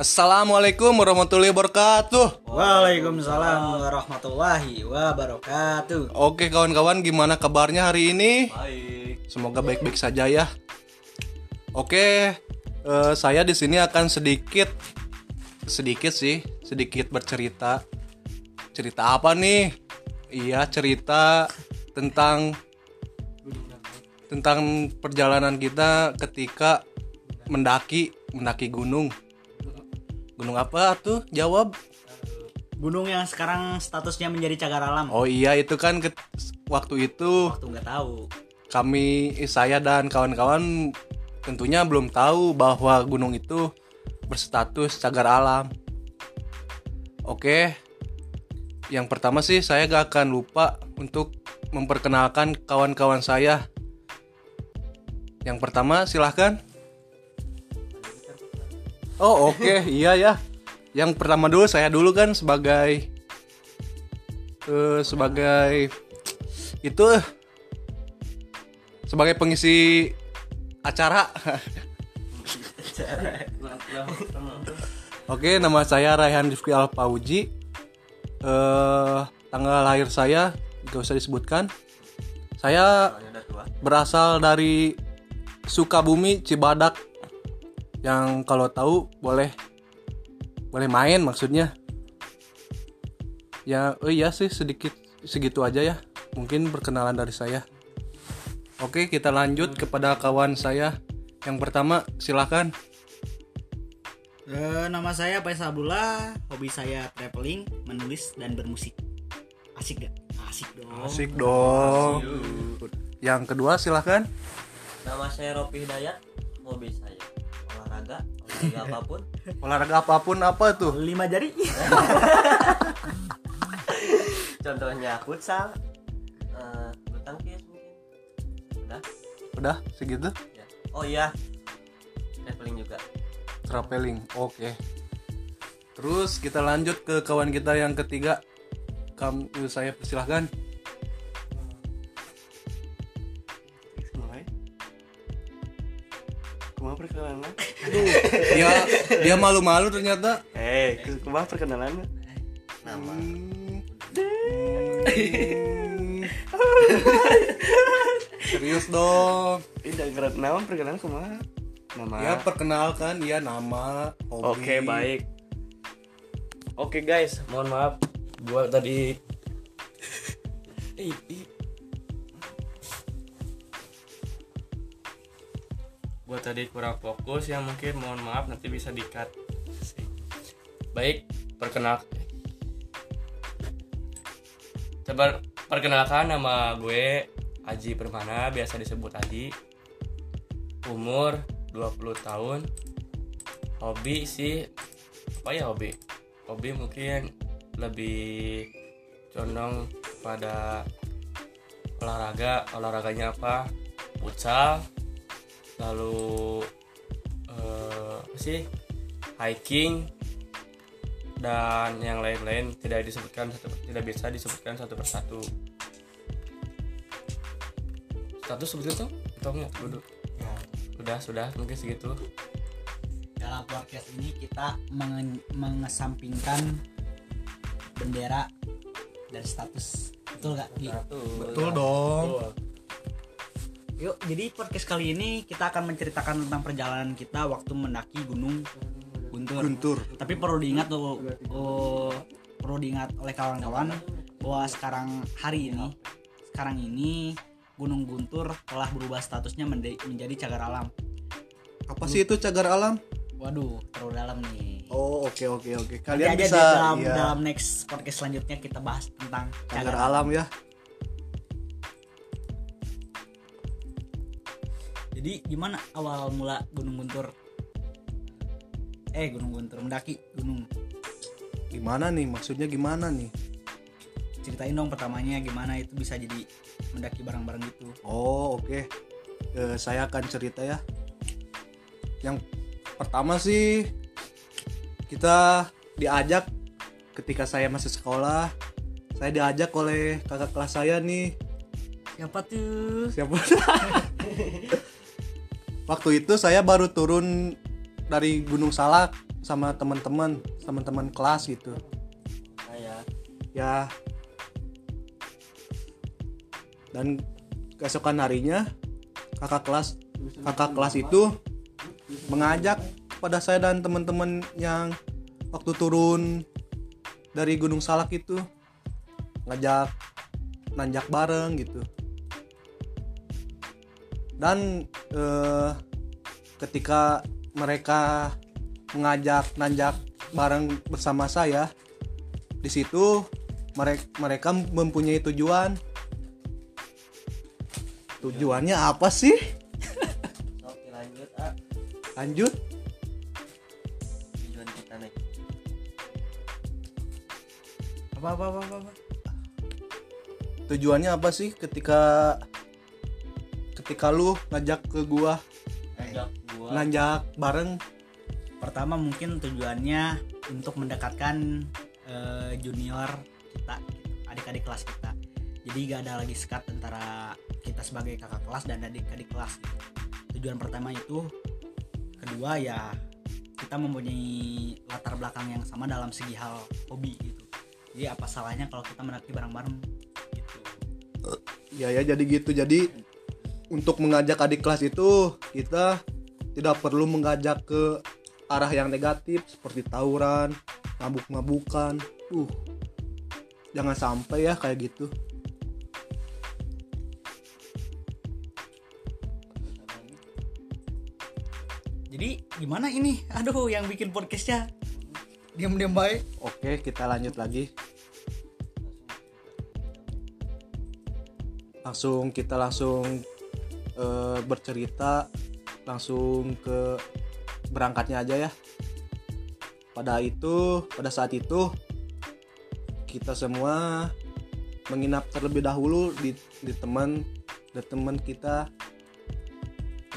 Assalamualaikum warahmatullahi wabarakatuh. Waalaikumsalam warahmatullahi wabarakatuh. Oke kawan-kawan, gimana kabarnya hari ini? Baik. Semoga baik-baik saja ya. Oke, eh, saya di sini akan sedikit, sedikit sih, sedikit bercerita. Cerita apa nih? Iya, cerita tentang tentang perjalanan kita ketika mendaki mendaki gunung. Gunung apa tuh? Jawab. Gunung yang sekarang statusnya menjadi cagar alam. Oh iya itu kan ke- waktu itu Waktu nggak tahu. kami saya dan kawan-kawan tentunya belum tahu bahwa gunung itu berstatus cagar alam. Oke. Yang pertama sih saya gak akan lupa untuk memperkenalkan kawan-kawan saya. Yang pertama silahkan. Oh oke iya ya. Yang pertama dulu saya dulu kan sebagai eh, sebagai itu sebagai pengisi acara. Oke, nama saya Raihan Rifki Alpauji. Eh, tanggal lahir saya gak usah disebutkan. Saya berasal dari Sukabumi, Cibadak. Yang kalau tahu boleh boleh main maksudnya. Ya, oh iya sih sedikit segitu aja ya. Mungkin perkenalan dari saya. Oke, kita lanjut kepada kawan saya. Yang pertama, silahkan. Eh, nama saya Faisal Abdullah. Hobi saya traveling, menulis dan bermusik. Asik gak? Asik dong. Asik dong. Yang kedua, silahkan. Nama saya Ropi Hidayat. Hobi saya olahraga, olahraga apa pun. Olahraga apa pun apa tuh? Lima jari. Contohnya futsal, eh, bulu tangkis mungkin. Udah. Udah, segitu. Ya. Oh iya. Traveling juga. Traveling. Oke. Terus kita lanjut ke kawan kita yang ketiga. Kamu saya persilahkan. Kumaha perkenalan? Dia dia malu-malu ternyata. Eh, kumaha perkenalan? Nama. Serius dong. Tidak gerak naon perkenalan kumaha? Nama. Ya perkenalkan ya nama, hobi. Oke, baik. Oke, guys, mohon maaf gua tadi Gua tadi kurang fokus ya mungkin mohon maaf nanti bisa di-cut. Baik, perkenal Coba perkenalkan nama gue Aji Permana, biasa disebut Aji. Umur 20 tahun. Hobi sih apa ya hobi? Hobi mungkin lebih condong pada olahraga. Olahraganya apa? Futsal. Lalu eh, apa sih? Hiking dan yang lain-lain tidak disebutkan satu tidak bisa disebutkan satu persatu status seperti itu hitungnya dulu sudah sudah mungkin segitu Dalam podcast ini kita mengen- mengesampingkan bendera dan status. Betul gak? Gi? Betul dong. Yuk, jadi podcast kali ini kita akan menceritakan tentang perjalanan kita waktu mendaki Gunung Guntur. Guntur. Tapi perlu diingat tuh, oh, perlu diingat oleh kawan-kawan bahwa sekarang hari ini, sekarang ini Gunung Guntur telah berubah statusnya menjadi cagar alam. Apa sih itu cagar alam? Waduh, terlalu dalam nih. Oh, oke oke oke. Nanti Kalian aja bisa di dalam, iya, dalam next podcast selanjutnya kita bahas tentang cagar alam ya. Jadi gimana awal mula Gunung Guntur? Eh Gunung Guntur mendaki gunung. Gimana nih? Maksudnya gimana nih? Ceritain dong pertamanya gimana itu bisa jadi mendaki bareng-bareng gitu. Oh oke, Eh, saya akan cerita ya. Yang pertama sih kita diajak ketika saya masih sekolah. Saya diajak oleh kakak kelas saya nih. Siapa tuh? Siapa? Waktu itu saya baru turun dari Gunung Salak. sama teman-teman teman-teman kelas gitu. Saya ya. Dan keesokan harinya kakak kelas kakak kelas itu mengajak pada saya dan teman-teman yang waktu turun dari Gunung Salak itu ngajak nanjak bareng gitu dan eh, ketika mereka mengajak nanjak bareng bersama saya di situ mereka mereka mempunyai tujuan. Tujuannya apa sih? Oke lanjut ah lanjut. Tujuan kita apa apa apa, apa? tujuannya apa sih ketika ketika lu ngajak ke gua. Ngajak gua. Nanjak bareng. Pertama mungkin tujuannya untuk mendekatkan eh, junior kita adik-adik kelas kita. Jadi gak ada lagi sekat antara kita sebagai kakak kelas dan adik-adik kelas. Gitu. tujuan pertama itu kedua ya kita mempunyai latar belakang yang sama dalam segi hal hobi gitu. Jadi apa salahnya kalau kita mendaki bareng-bareng? Gitu. Ya ya jadi gitu. Jadi untuk mengajak adik kelas itu kita tidak perlu mengajak ke arah yang negatif seperti tawuran mabuk-mabukan. Uh jangan sampai ya kayak gitu. Jadi gimana ini? Aduh yang bikin podcastnya diam-diam baik. Oke kita lanjut lagi. Langsung kita langsung eh, bercerita langsung ke berangkatnya aja ya. Pada itu pada saat itu kita semua menginap terlebih dahulu di di teman di teman kita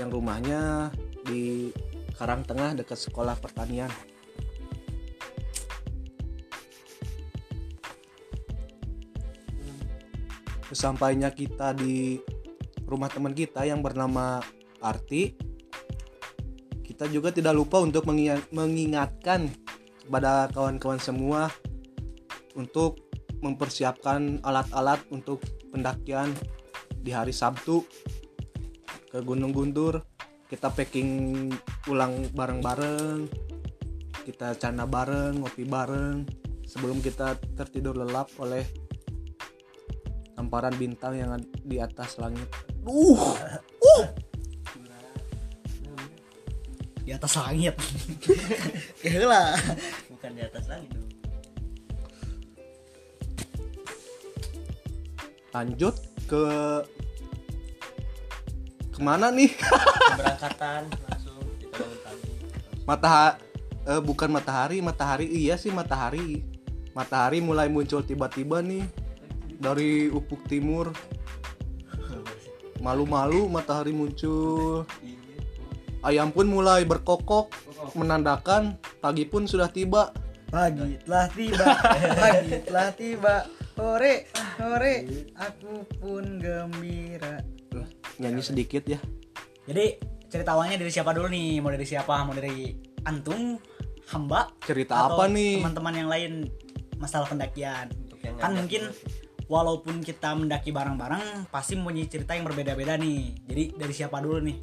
yang rumahnya di Karangtengah dekat sekolah pertanian. Sesampainya kita di rumah teman kita yang bernama Arti, kita juga tidak lupa untuk mengingat- mengingatkan kepada kawan-kawan semua untuk mempersiapkan alat-alat untuk pendakian di hari Sabtu ke Gunung Guntur. Kita packing ulang bareng-bareng, kita canda bareng, ngopi bareng sebelum kita tertidur lelap oleh hamparan bintang yang di atas langit. Uh, di atas langit ya lah bukan di atas langit dong lanjut ke ke mana nih? keberangkatan langsung kita bangun pagi Matahari, eh, bukan matahari, matahari iya sih matahari. Matahari mulai muncul tiba-tiba nih dari ufuk timur. Malu-malu matahari muncul. Ayam pun mulai berkokok menandakan pagi pun sudah tiba. pagi telah tiba pagi telah tiba. Hore hore aku pun gembira. Nyanyi sedikit ya. jadi cerita awalnya dari siapa dulu nih? Mau dari siapa? Mau dari antum hamba Cerita atau apa nih? teman-teman yang lain? Masalah pendakian. Untuk yang kan mungkin walaupun kita mendaki bareng-bareng pasti mempunyai cerita yang berbeda-beda nih. Jadi dari siapa dulu nih?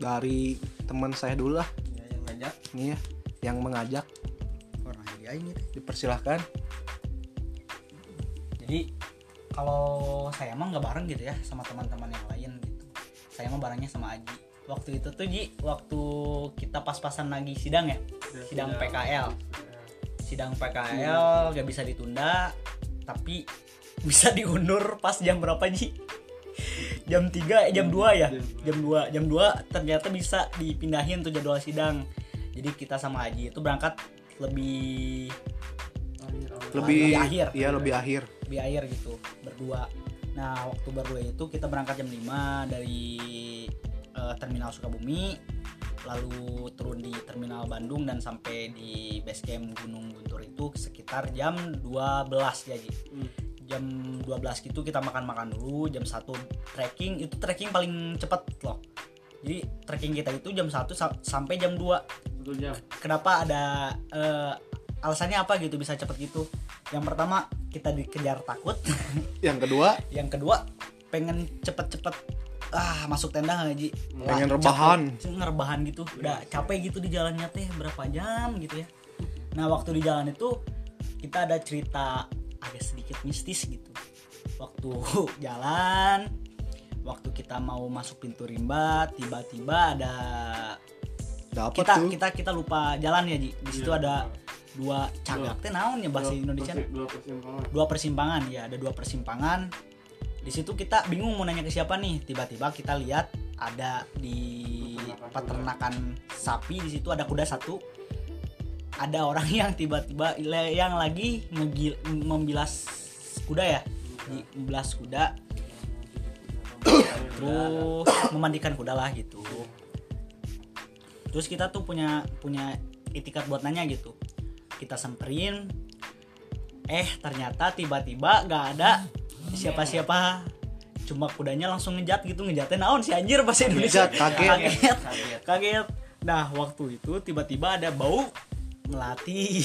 Dari teman saya dulu lah. ya, yang ngajak. Nih ya, yang mengajak. Orang dia ini deh. dipersilahkan. jadi kalau saya mah nggak bareng gitu ya sama teman-teman yang lain gitu. Saya mah barengnya sama Aji. Waktu itu tuh Ji waktu kita pas-pasan lagi sidang ya? Sidang PKL sidang. PKL gak bisa ditunda tapi bisa diundur pas jam berapa Ji? Jam 3 eh, jam 2 ya? Jam 2 jam 2 ternyata bisa dipindahin tuh jadwal sidang. Jadi kita sama Aji itu berangkat lebih Lebih Lebih akhir. Iya, lebih akhir. di air gitu berdua. Nah waktu berdua itu kita berangkat jam 5 dari eh, terminal Sukabumi lalu turun di terminal Bandung dan sampai di base camp Gunung Guntur itu sekitar jam 12 ya Ji. jam 12 gitu kita makan-makan dulu jam 1 trekking itu trekking paling cepet loh. Jadi trekking kita itu jam 1 sa- sampai jam 2 satu jam. Kenapa ada eh, alasannya apa gitu bisa cepet gitu? Yang pertama kita dikejar takut. Yang kedua? Yang kedua pengen cepet-cepet ah masuk tenda nggak Ji Wah, Pengen capek. rebahan. ngerebahan gitu. Udah capek gitu di jalannya teh berapa jam gitu ya. Nah waktu di jalan itu kita ada cerita agak sedikit mistis gitu. Waktu jalan waktu kita mau masuk pintu rimba tiba-tiba ada dapat kita tuh. kita kita lupa jalan ya Ji. Di situ Iya, ada dua cagak. Teh naon ya bahasa Dua Indonesia? dua persimpangan. Dua persimpangan ya ada dua persimpangan di situ kita bingung mau nanya ke siapa nih. Tiba-tiba kita lihat ada di Peternakan sapi di situ ada kuda satu. Ada orang yang tiba-tiba yang lagi ngegil- membilas kuda ya. Membilas kuda. Terus memandikan kuda lah gitu. Terus kita tuh punya punya itikat buat nanya gitu. Kita samperin eh ternyata tiba-tiba gak ada siapa-siapa cuma kudanya langsung ngejat gitu ngejatnya naon si anjir bahasa Indonesia. Ngejat, kaget. kaget Kaget. kaget. Nah waktu itu tiba-tiba ada bau melati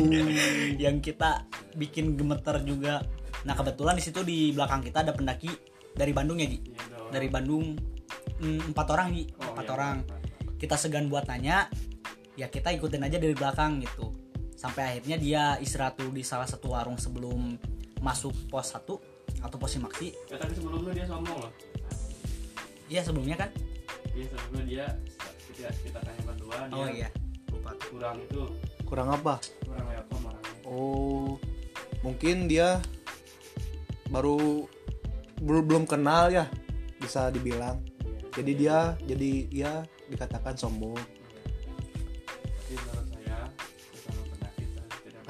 yang kita bikin gemeter juga. Nah kebetulan di situ di belakang kita ada pendaki dari Bandung ya Ji Iya, dari Bandung. Mm, empat orang Ji Oh, empat iya, orang. kita segan buat nanya ya kita ikutin aja dari belakang gitu. Sampai akhirnya dia istirahat dulu di salah satu warung sebelum masuk pos 1 atau pos Simaksi Ya, tapi sebelumnya dia sombong loh. Iya sebelumnya kan? Iya sebelumnya dia kita, kita tanya berdua dia oh iya. lupa. Kurang itu. Kurang apa? Kurang welcome orangnya oh mungkin dia baru belum belum kenal ya bisa dibilang. Jadi dia jadi dia dikatakan sombong. Tapi menurut saya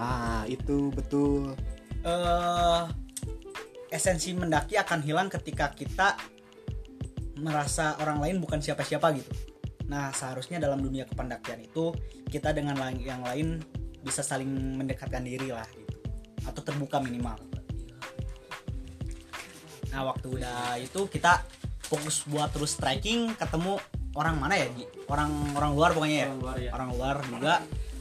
ah itu betul. Eh esensi mendaki akan hilang ketika kita merasa orang lain bukan siapa-siapa gitu. Nah, seharusnya dalam dunia kependakian itu kita dengan yang lain bisa saling mendekatkan diri lah gitu. Atau terbuka minimal. Nah, waktu udah itu kita fokus buat terus trekking ketemu orang mana ya? Orang orang luar pokoknya ya orang luar ya orang luar juga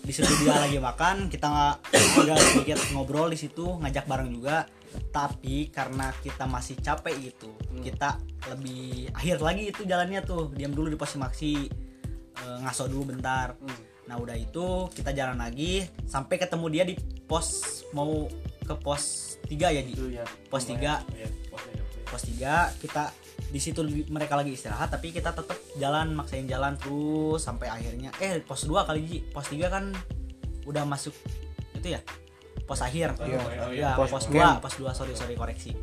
di situ dia lagi makan kita nggak agak sedikit ngobrol di situ ngajak bareng juga tapi karena kita masih capek gitu kita lebih akhir lagi itu jalannya tuh diam dulu di pos maksi eh, ngaso dulu bentar. Nah udah itu kita jalan lagi sampai ketemu dia di pos mau ke pos 3 ya di itu ya Pos tiga. Iya, pos tiga pos 3 kita di situ mereka lagi istirahat tapi kita tetap jalan maksain jalan terus sampai akhirnya eh pos 2 kali Ji. pos 3 kan udah masuk itu ya pos akhir. Iya. Oh, ya Pos pos, camp. 2 pos 2 sorry sorry koreksi.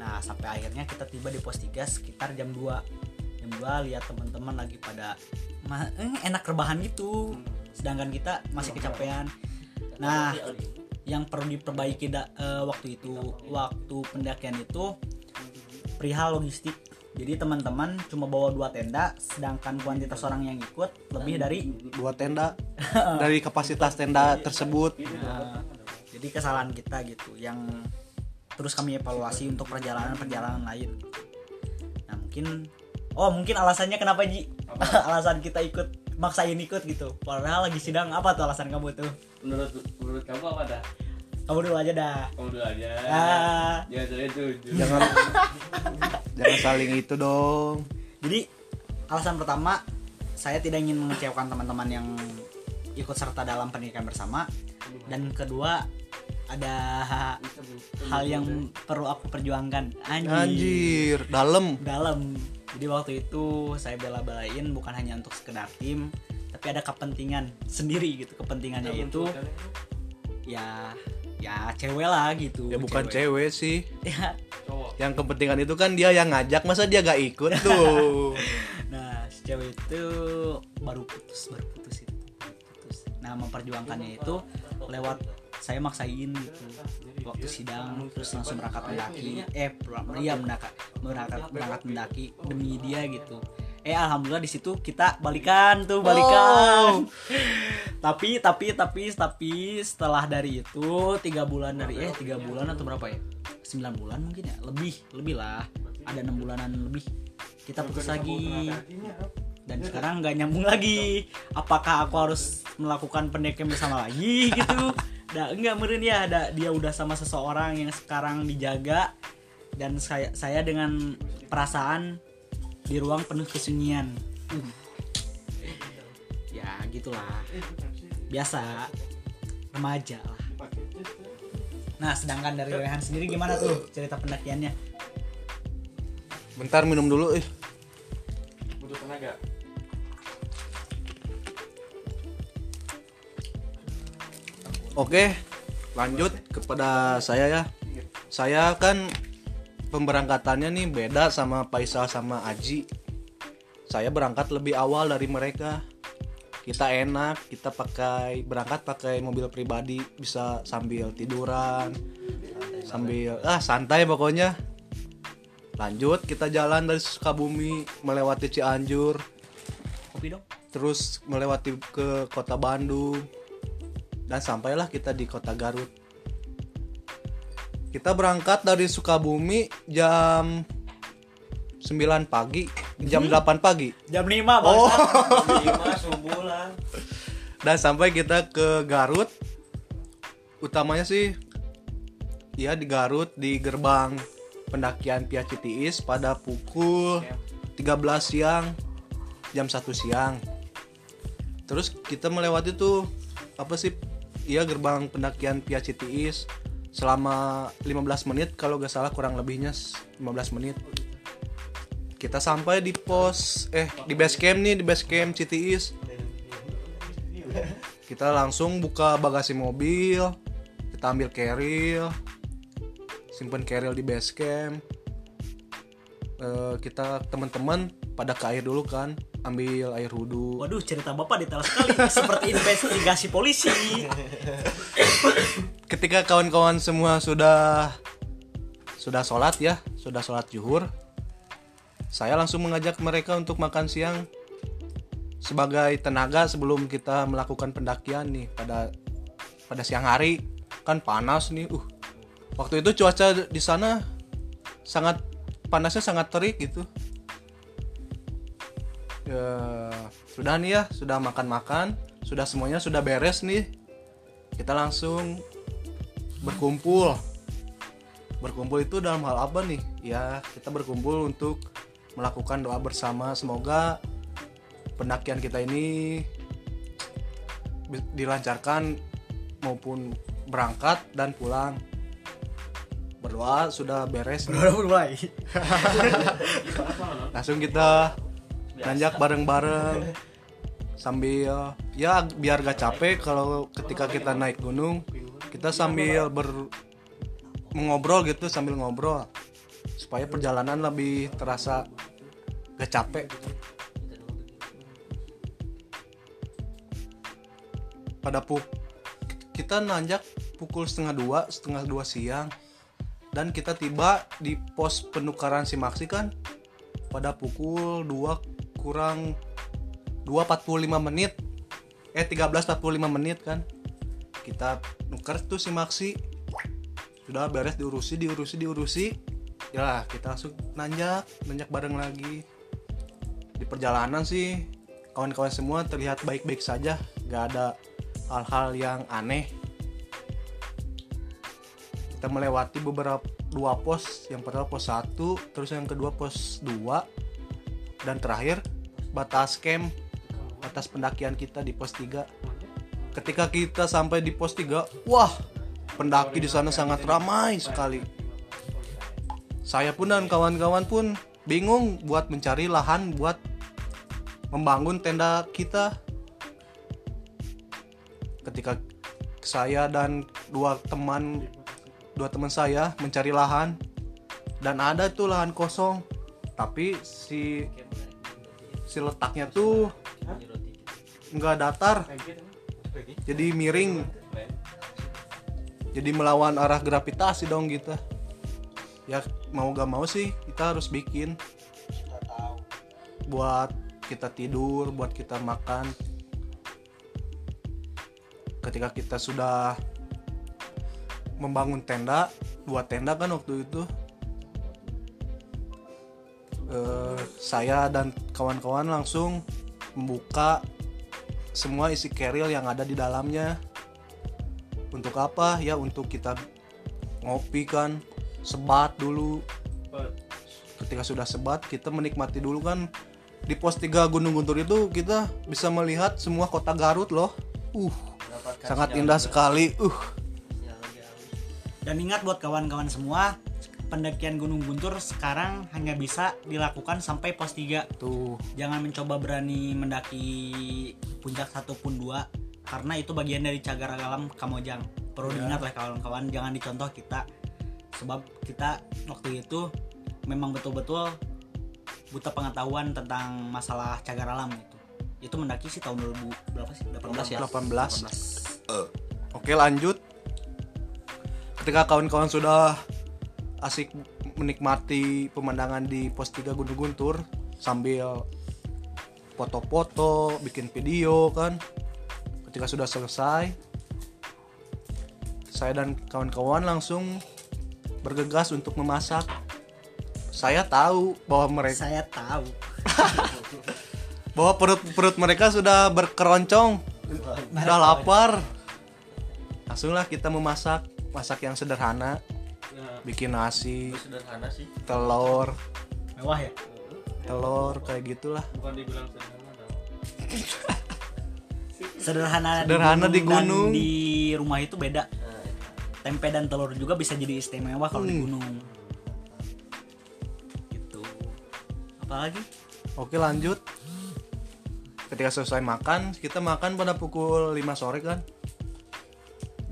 Nah sampai akhirnya kita tiba di pos 3 sekitar jam 2 jam 2 lihat teman-teman lagi pada eh, enak rebahan gitu. Sedangkan kita masih kecapean. nah yang perlu diperbaiki da- eh, waktu itu waktu pendakian itu perihal logistik. Jadi teman-teman cuma bawa dua tenda sedangkan kuantitas orang yang ikut lebih dari dua tenda dari kapasitas tenda tersebut. Nah, jadi kesalahan kita gitu yang terus kami evaluasi untuk perjalanan-perjalanan lain nah mungkin oh mungkin alasannya kenapa Ji? Alasan kita ikut maksain ikut gitu. Padahal lagi sidang apa tuh alasan kamu tuh? Menurut menurut kamu apa dah? Kamu dulu aja dah. Kamu dulu aja. Ah. Jangan saya jujur jangan. Jangan saling itu dong. Jadi alasan pertama saya tidak ingin mengecewakan teman-teman yang ikut serta dalam pendidikan bersama. Dan kedua ada hal yang perlu aku perjuangkan. Anjir, anjir dalam. Dalam. Jadi waktu itu saya bela-belain bukan hanya untuk sekedar tim tapi ada kepentingan sendiri gitu kepentingannya itu ya ya cewek lah gitu ya bukan cewek. sih. Ya. Cowok. Yang kepentingan itu kan dia yang ngajak masa dia gak ikut tuh? Nah, si cewek itu baru putus, baru putus itu. putus. Nah, memperjuangkannya itu lewat saya maksain gitu. Waktu sidang terus langsung berangkat mendaki. Eh, ber- iya berangkat berangkat mendaki demi dia gitu. Eh, alhamdulillah di situ kita balikan tuh, balikan. tapi tapi tapi tapi setelah dari itu tiga bulan dari eh tiga bulan atau berapa ya? 9 bulan mungkin ya lebih lebih lah ada enam bulanan lebih kita putus lagi dan sekarang nggak nyambung lagi apakah aku harus melakukan pendekem bersama lagi gitu Nah, enggak meren ya. Ada dia udah sama seseorang yang sekarang dijaga. Dan saya saya dengan perasaan di ruang penuh kesunyian. Ya gitulah. Biasa. Remaja lah. Nah sedangkan dari Rehan sendiri gimana tuh cerita pendakiannya? Bentar minum dulu eh butuh tenaga Oke, lanjut kepada saya ya. Saya kan pemberangkatannya nih beda sama Faisal sama Aji. Saya berangkat lebih awal dari mereka. Kita enak, kita pakai berangkat pakai mobil pribadi, bisa sambil tiduran, sambil ah santai pokoknya. Lanjut kita jalan dari Sukabumi melewati Cianjur, kopi dong terus melewati ke kota Bandung dan sampailah kita di kota Garut. Kita berangkat dari Sukabumi jam 9 pagi, jam 8 pagi jam 5 bang Oh. lima subuh lah dan sampai kita ke Garut. Utamanya sih ya di Garut di gerbang pendakian Pia Citiis pada pukul 13 siang jam 1 siang. Terus kita melewati tuh apa sih? Iya gerbang pendakian Pia Citiis selama 15 menit kalau gak salah kurang lebihnya 15 menit. Kita sampai di pos eh di base camp nih di base camp Citiis. Kita langsung buka bagasi mobil, kita ambil carrier, simpen carrier di base camp. Eh, kita teman-teman pada ke air dulu kan, ambil air wudhu. Waduh cerita bapak detail sekali seperti investigasi polisi. ketika kawan-kawan semua sudah sudah sholat ya sudah sholat zuhur saya langsung mengajak mereka untuk makan siang sebagai tenaga sebelum kita melakukan pendakian nih pada pada siang hari kan panas nih uh waktu itu cuaca di sana sangat panasnya sangat terik gitu ya sudah nih ya sudah makan-makan sudah semuanya sudah beres nih. Kita langsung berkumpul. Berkumpul itu dalam hal apa nih? Ya kita berkumpul untuk melakukan doa bersama. Semoga pendakian kita ini dilancarkan maupun berangkat dan pulang. Berdoa sudah beres. Udah mulai. langsung kita nanjak bareng-bareng sambil ya biar gak capek kalau ketika kita naik gunung kita sambil ber mengobrol gitu sambil ngobrol. Supaya perjalanan lebih terasa gak capek pada pu kita nanjak pukul setengah dua setengah dua siang. Dan kita tiba di pos penukaran simaksi kan pada pukul 2 kurang 2.45 menit. Eh 13.45 menit kan. Kita nuker tuh simaksi sudah beres diurusi diurusi diurusi. Ya kita langsung nanjak nanjak bareng lagi. Di perjalanan sih kawan-kawan semua terlihat baik-baik saja. Gak ada hal-hal yang aneh. Kita melewati beberapa dua pos. Yang pertama pos 1 terus yang kedua pos 2 dan terakhir batas camp batas pendakian kita di pos 3 ketika kita sampai di pos 3 wah pendaki di sana sangat ramai sekali. Saya pun dan kawan-kawan pun bingung buat mencari lahan buat membangun tenda kita. Ketika saya dan dua teman dua teman saya mencari lahan dan ada tuh lahan kosong. Tapi si si letaknya tuh nggak datar. Jadi miring. Jadi melawan arah gravitasi dong gitu. Ya mau gak mau sih kita harus bikin. Buat kita tidur buat kita makan. Ketika kita sudah membangun tenda dua tenda kan waktu itu. Eh, saya dan kawan-kawan langsung membuka semua isi keril yang ada di dalamnya. Untuk apa? Ya untuk kita ngopi kan sebat dulu. Ketika sudah sebat kita menikmati dulu kan. Di pos 3 Gunung Guntur itu kita bisa melihat semua kota Garut loh. Uh sangat indah sekali. Uh. Dan ingat buat kawan-kawan semua, pendakian Gunung Guntur sekarang hanya bisa dilakukan sampai pos 3. tuh Jangan mencoba berani mendaki puncak ataupun dua karena itu bagian dari cagar alam Kamojang. Perlu Ya. diingat lah kawan-kawan, jangan dicontoh kita. Sebab kita waktu itu memang betul-betul buta pengetahuan tentang masalah cagar alam itu. Itu mendaki sih tahun 2000 berapa sih? 18 ya. 18 Oke lanjut Ketika kawan-kawan sudah asik menikmati pemandangan di pos 3 Gunung Guntur Sambil foto-foto, bikin video kan? Ketika sudah selesai Saya dan kawan-kawan langsung bergegas untuk memasak. Saya tahu bahwa mereka Saya tahu. bahwa perut-perut mereka sudah berkeroncong. Udah lapar. Langsunglah kita memasak Masak yang sederhana Nah, Bikin nasi, sederhana sih telur Mewah ya? Telur kayak gitulah bukan dibilang sederhana dong. Sederhana, Sederhana di dan gunung. di rumah itu beda. Tempe dan telur juga bisa jadi istimewa kalau di Hmm. gunung. Gitu. Apalagi? Oke lanjut Ketika selesai makan Kita makan pada pukul 5 sore kan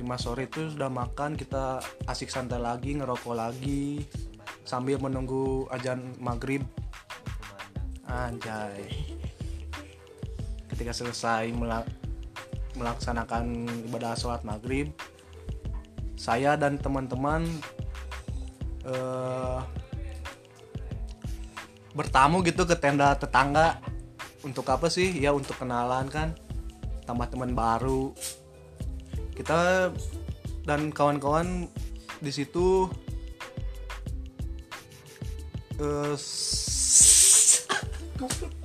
5 sore itu sudah makan Kita asik santai lagi Ngerokok lagi Sambil menunggu ajan maghrib. Anjay. Ketika selesai mela- Melaksanakan ibadah sholat maghrib Saya dan teman-teman eh bertamu gitu ke tenda tetangga. Untuk apa sih? Ya untuk kenalan kan. Tambah teman baru kita dan kawan-kawan di situ eh, s-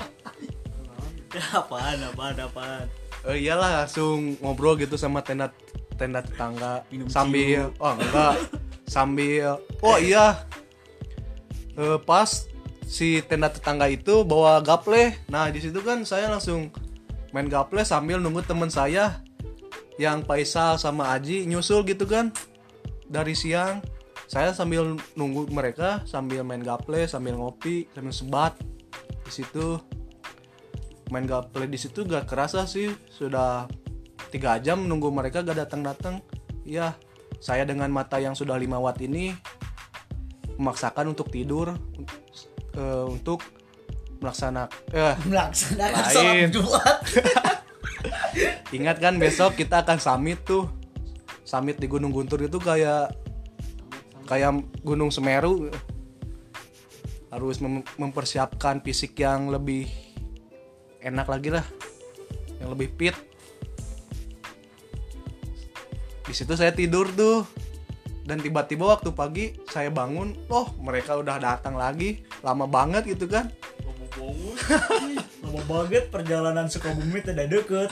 apaan, apaan, apaan. eh, iyalah langsung ngobrol gitu sama tenda tenda tetangga. Minum sambil oh enggak. Sambil oh iya. Eh, pas si tenda tetangga itu bawa gaple. Nah di situ kan saya langsung main gaple sambil nunggu temen saya yang Faisal sama Aji nyusul gitu kan dari siang saya sambil nunggu mereka sambil main gaple sambil ngopi sambil sebat di situ main gaple di situ gak kerasa sih sudah tiga jam nunggu mereka gak datang datang ya saya dengan mata yang sudah 5 watt ini memaksakan untuk tidur eh, untuk melaksanakan eh Melaksanakan Lain. sholat Jumat. ingat kan besok kita akan summit tuh. Summit di Gunung Guntur itu kayak kayak Gunung Semeru. Harus mem- mempersiapkan fisik yang lebih enak lagi lah. Yang lebih fit. Di situ saya tidur tuh. Dan tiba-tiba waktu pagi saya bangun oh mereka udah datang lagi. Lama banget gitu kan Lama banget perjalanan Sukabumi tidak deket.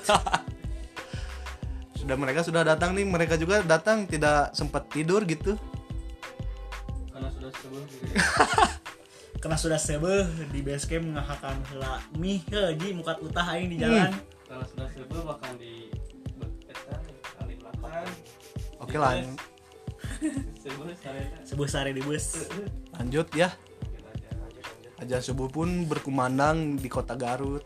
sudah mereka sudah datang nih mereka juga datang tidak sempat tidur gitu karena sudah sebuah gitu. Karena sudah sebeh di base camp ngahakan heula mih heji mukat utah aing di jalan. karena sudah sebuah bahkan di betetan kali belakang oke lah sebuah sare di bus. lanjut ya Ajan subuh pun berkumandang di kota Garut.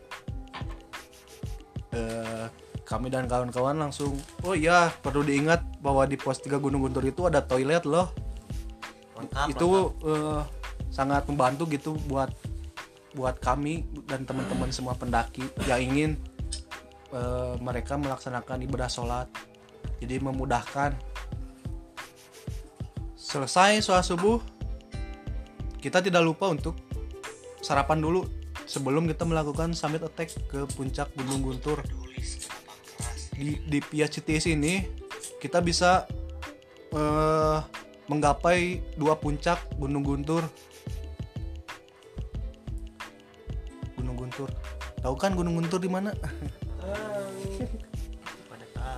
Eh, kami dan kawan-kawan langsung, oh iya perlu diingat bahwa di pos 3 Gunung Guntur itu ada toilet loh. lengkap itu eh, sangat membantu gitu buat buat kami dan teman-teman semua pendaki yang ingin eh, mereka melaksanakan ibadah sholat. Jadi memudahkan. Selesai sholat subuh, kita tidak lupa untuk sarapan dulu sebelum kita melakukan summit attack ke puncak Gunung Guntur. Di, di Pia Cities ini kita bisa eh, menggapai dua puncak Gunung Guntur. Guntur. Tahu kan Gunung Guntur di mana?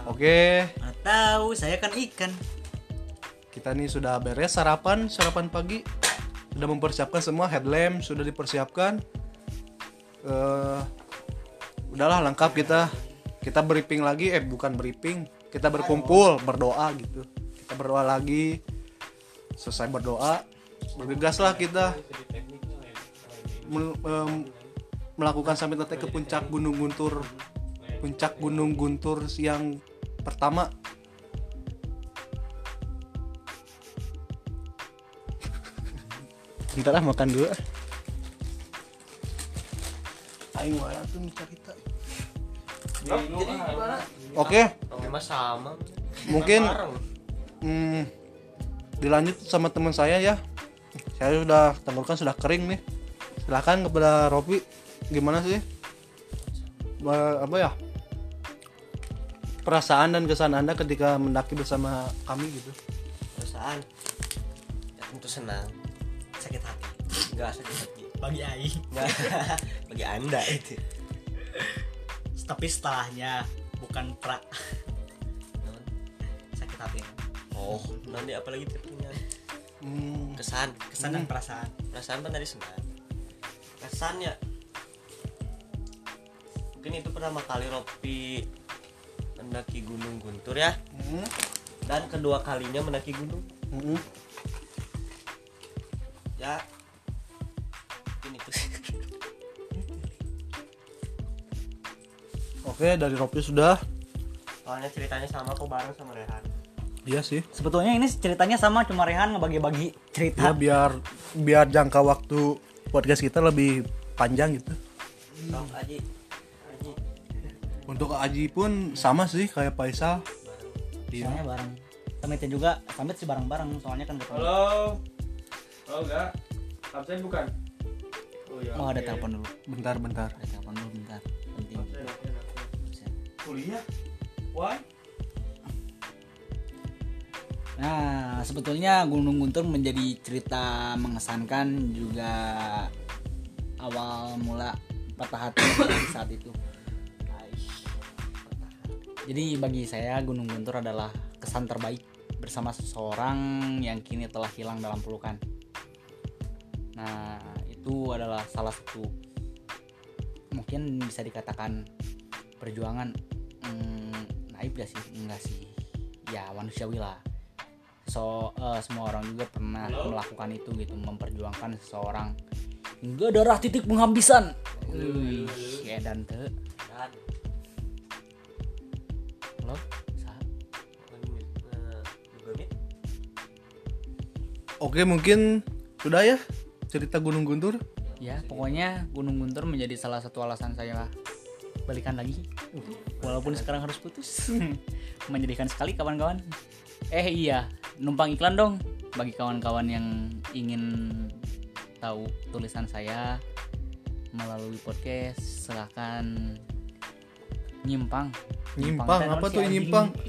Oke. Mana tahu saya kan ikan. Kita nih sudah beres sarapan sarapan pagi sudah mempersiapkan semua headlamp sudah dipersiapkan. Eh udahlah lengkap kita. Kita briefing lagi eh bukan briefing. Kita berkumpul berdoa gitu. Kita berdoa lagi. Selesai berdoa bergegaslah kita. Melakukan sampai nanti ke puncak Gunung Guntur. Puncak Gunung Guntur yang pertama Bentar lah makan dulu. Aing wae tuh cerita. Oke, Tapi mah sama mungkin hmm, dilanjut sama teman saya ya. Saya sudah tenggorokan sudah kering nih. Silahkan kepada Ropi gimana sih? Ba- Apa ya? Perasaan dan kesan Anda ketika mendaki bersama kami gitu. perasaan ya tentu senang enggak sakit hati bagi. Aing bagi anda itu. Tapi setelahnya bukan pra. Sakit hati. Oh nanti apalagi tipnya Hmm, kesan. Kesan dan perasaan. Perasaan kan tadi senang kesan ya. Mungkin itu pertama kali Ropi mendaki Gunung Guntur ya. Hmm, dan kedua kalinya mendaki gunung. Hmm. ya mungkin itu Oke, dari Ropi sudah. soalnya ceritanya sama kok bareng sama Rehan Iya sih. sebetulnya ini ceritanya sama cuma Rehan ngebagi-bagi cerita Ya biar biar jangka waktu podcast kita lebih panjang gitu. sok Aji Aji Untuk Aji pun sama sih kayak Faisal. Iya. soalnya bareng Samitnya juga Samit sih bareng-bareng soalnya kan ketemu Halo. Halo enggak? Absen bukan? Oh iya. oh ada telepon dulu Bentar, bentar. ada telepon dulu bentar penting. Kuliah? Why? Nah, sebetulnya Gunung Guntur menjadi cerita mengesankan juga awal mula patah hati saat itu. Jadi bagi saya Gunung Guntur adalah kesan terbaik bersama seseorang yang kini telah hilang dalam pelukan. Nah, itu adalah salah satu mungkin bisa dikatakan perjuangan hmm, naib gak sih? Enggak sih. Ya manusiawi lah. So eh, semua orang juga pernah melakukan itu gitu memperjuangkan seseorang. Hingga darah titik penghabisan. Wih, ya dan te. Lo eh. Oke, mungkin sudah ya cerita Gunung Guntur. ya pokoknya Gunung Guntur menjadi salah satu alasan saya balikan lagi. Walaupun sekarang harus putus menyedihkan sekali kawan-kawan. Eh iya numpang iklan dong. Bagi kawan-kawan yang ingin tahu tulisan saya melalui podcast silahkan nyimpang. Nyimpang, apa tuh nyimpang?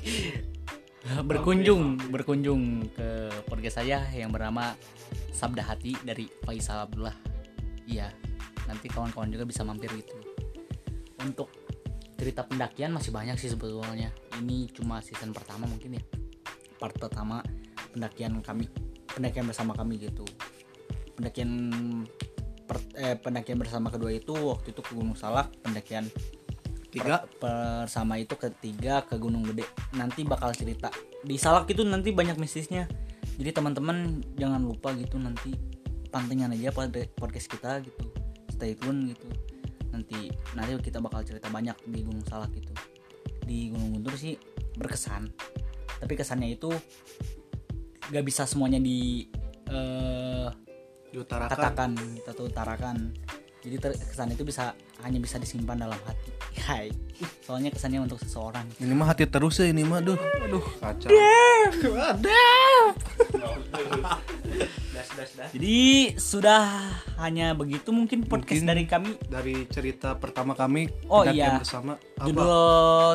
berkunjung berkunjung ke podcast saya yang bernama Sabda Hati dari Faisal Abdullah. Iya nanti kawan-kawan juga bisa mampir gitu. Untuk cerita pendakian masih banyak sih sebetulnya. Ini cuma season pertama mungkin ya. Part pertama pendakian kami pendakian bersama kami gitu. Pendakian per- eh, pendakian bersama kedua itu waktu itu ke Gunung Salak pendakian Tiga. per- bersama itu ketiga ke Gunung Gede. Nanti bakal cerita. Di Salak itu nanti banyak mistisnya jadi teman-teman jangan lupa gitu nanti pantengin aja pada podcast kita gitu. Stay tune gitu. Nanti nanti kita bakal cerita banyak di Gunung Salak gitu. Di Gunung Guntur sih berkesan. Tapi kesannya itu gak bisa semuanya di eh, Diutarakan. atau utarakan jadi ter- kesan itu bisa hanya bisa disimpan dalam hati Hai. soalnya kesannya untuk seseorang Ini mah hati terus ya ini mah aduh. Aduh, kacau. das das das jadi sudah hanya begitu mungkin podcast Mungkin dari kami Dari cerita pertama kami Oh, iya. bersama apa? judul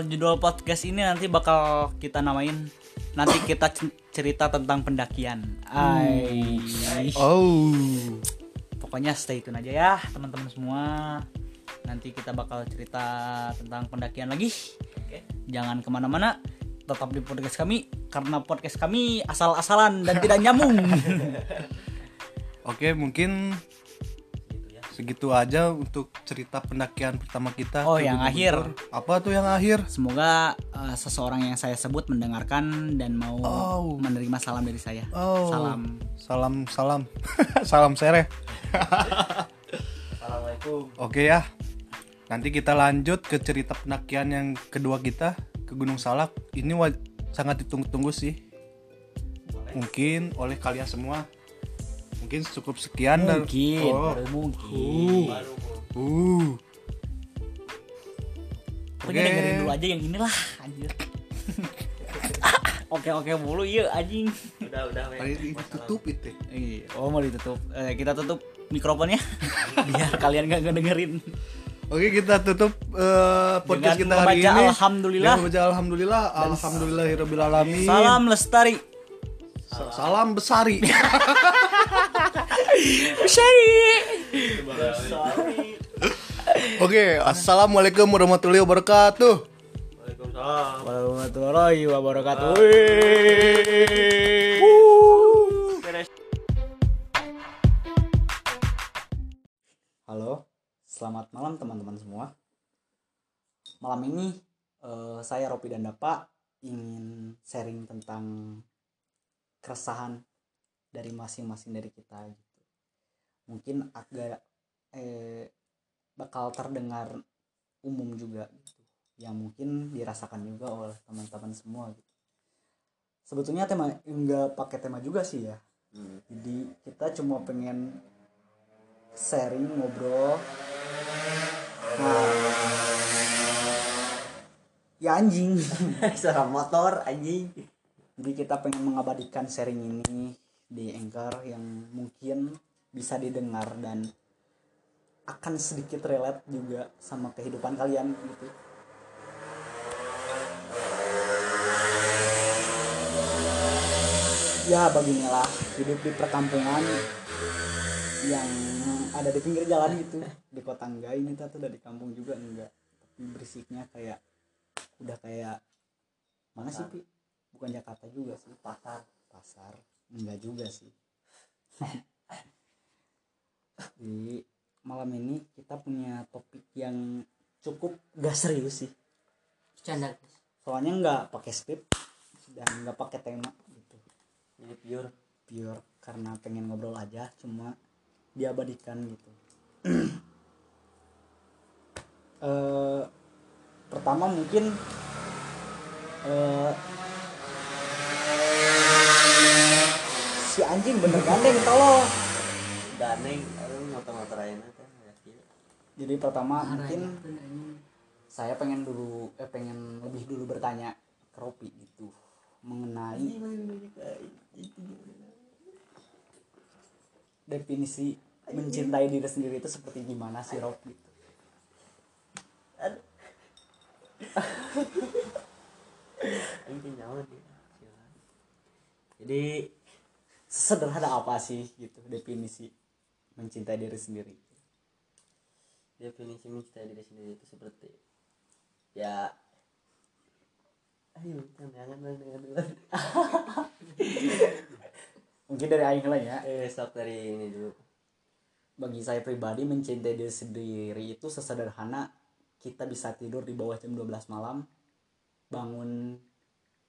judul podcast ini nanti bakal kita namain nanti kita cerita tentang pendakian Ai. Oh. Pokoknya stay tune aja ya teman-teman semua nanti kita bakal cerita tentang pendakian lagi Oke. jangan ke mana-mana tetap di podcast kami karena podcast kami asal-asalan dan tidak nyambung Oke, mungkin. Segitu aja untuk cerita pendakian pertama kita. Oh, yang Gunung akhir. Apa tuh yang akhir? semoga eh, seseorang yang saya sebut mendengarkan dan mau Oh. menerima salam dari saya Oh. salam Salam, salam. salam sereh. Assalamualaikum. Oke ya. Nanti kita lanjut ke cerita pendakian yang kedua kita ke Gunung Salak. Ini sangat ditunggu-tunggu sih. Mungkin oleh kalian semua. Mungkin cukup sekian dan mungkin Oh. baru mungkin mau Uh. Pokoknya dengerin dulu aja yang inilah anjir oke oke mulu iya anjing udah udah. Tadi ditutup itu. Iya, oh mau ditutup. Eh, kita tutup mikrofonnya biar kalian gak ngedengerin. Oke kita tutup eh, podcast Dengan kita hari ini. alhamdulillah. Dengan membaca alhamdulillah. Alhamdulillahirobbilalamin. Salam lestari. Sa- Salam besari. Besari. Oke, assalamualaikum warahmatullahi wabarakatuh. Waalaikumsalam. Warahmatullahi wabarakatuh. Halo, selamat malam teman-teman semua. Malam ini eh, saya Ropi dan Dapa ingin sharing tentang keresahan dari masing-masing dari kita gitu. Mungkin agak eh, bakal terdengar umum juga gitu yang mungkin dirasakan juga oleh teman-teman semua gitu. Sebetulnya tema enggak pakai tema juga sih ya. Jadi kita cuma pengen sharing ngobrol. Nah, ya anjing. Suara motor anjing. Jadi kita pengen mengabadikan sharing ini di Anchor yang mungkin bisa didengar dan akan sedikit relate juga sama kehidupan kalian gitu. Ya beginilah hidup di perkampungan yang ada di pinggir jalan gitu. Di kota enggak ini tuh udah di kampung juga enggak. Tapi berisiknya kayak udah kayak mana sih pi bukan Jakarta juga sih pasar. Pasar? Enggak juga sih. Di malam ini kita punya topik yang cukup gak serius sih. Canda. soalnya nggak pakai skrip dan nggak pakai tema gitu. Jadi pure. pure karena pengen ngobrol aja cuma diabadikan gitu. Eh pertama mungkin eh si anjing bener gandeng tolong. Daneng, aduh motor-motor aja nanti. jadi pertama mungkin saya pengen dulu eh pengen lebih dulu bertanya ke Ropi gitu. Mengenai definisi mencintai diri sendiri itu seperti gimana sih Rob gitu? Dia. Jadi sesederhana apa sih gitu definisi mencintai diri sendiri? Definisi mencintai diri sendiri itu seperti ya ayo jangan jangan jangan mungkin dari Aing lah ya. Eh stop dari ini dulu. Bagi saya pribadi mencintai diri sendiri itu sesederhana kita bisa tidur di bawah jam 12 malam bangun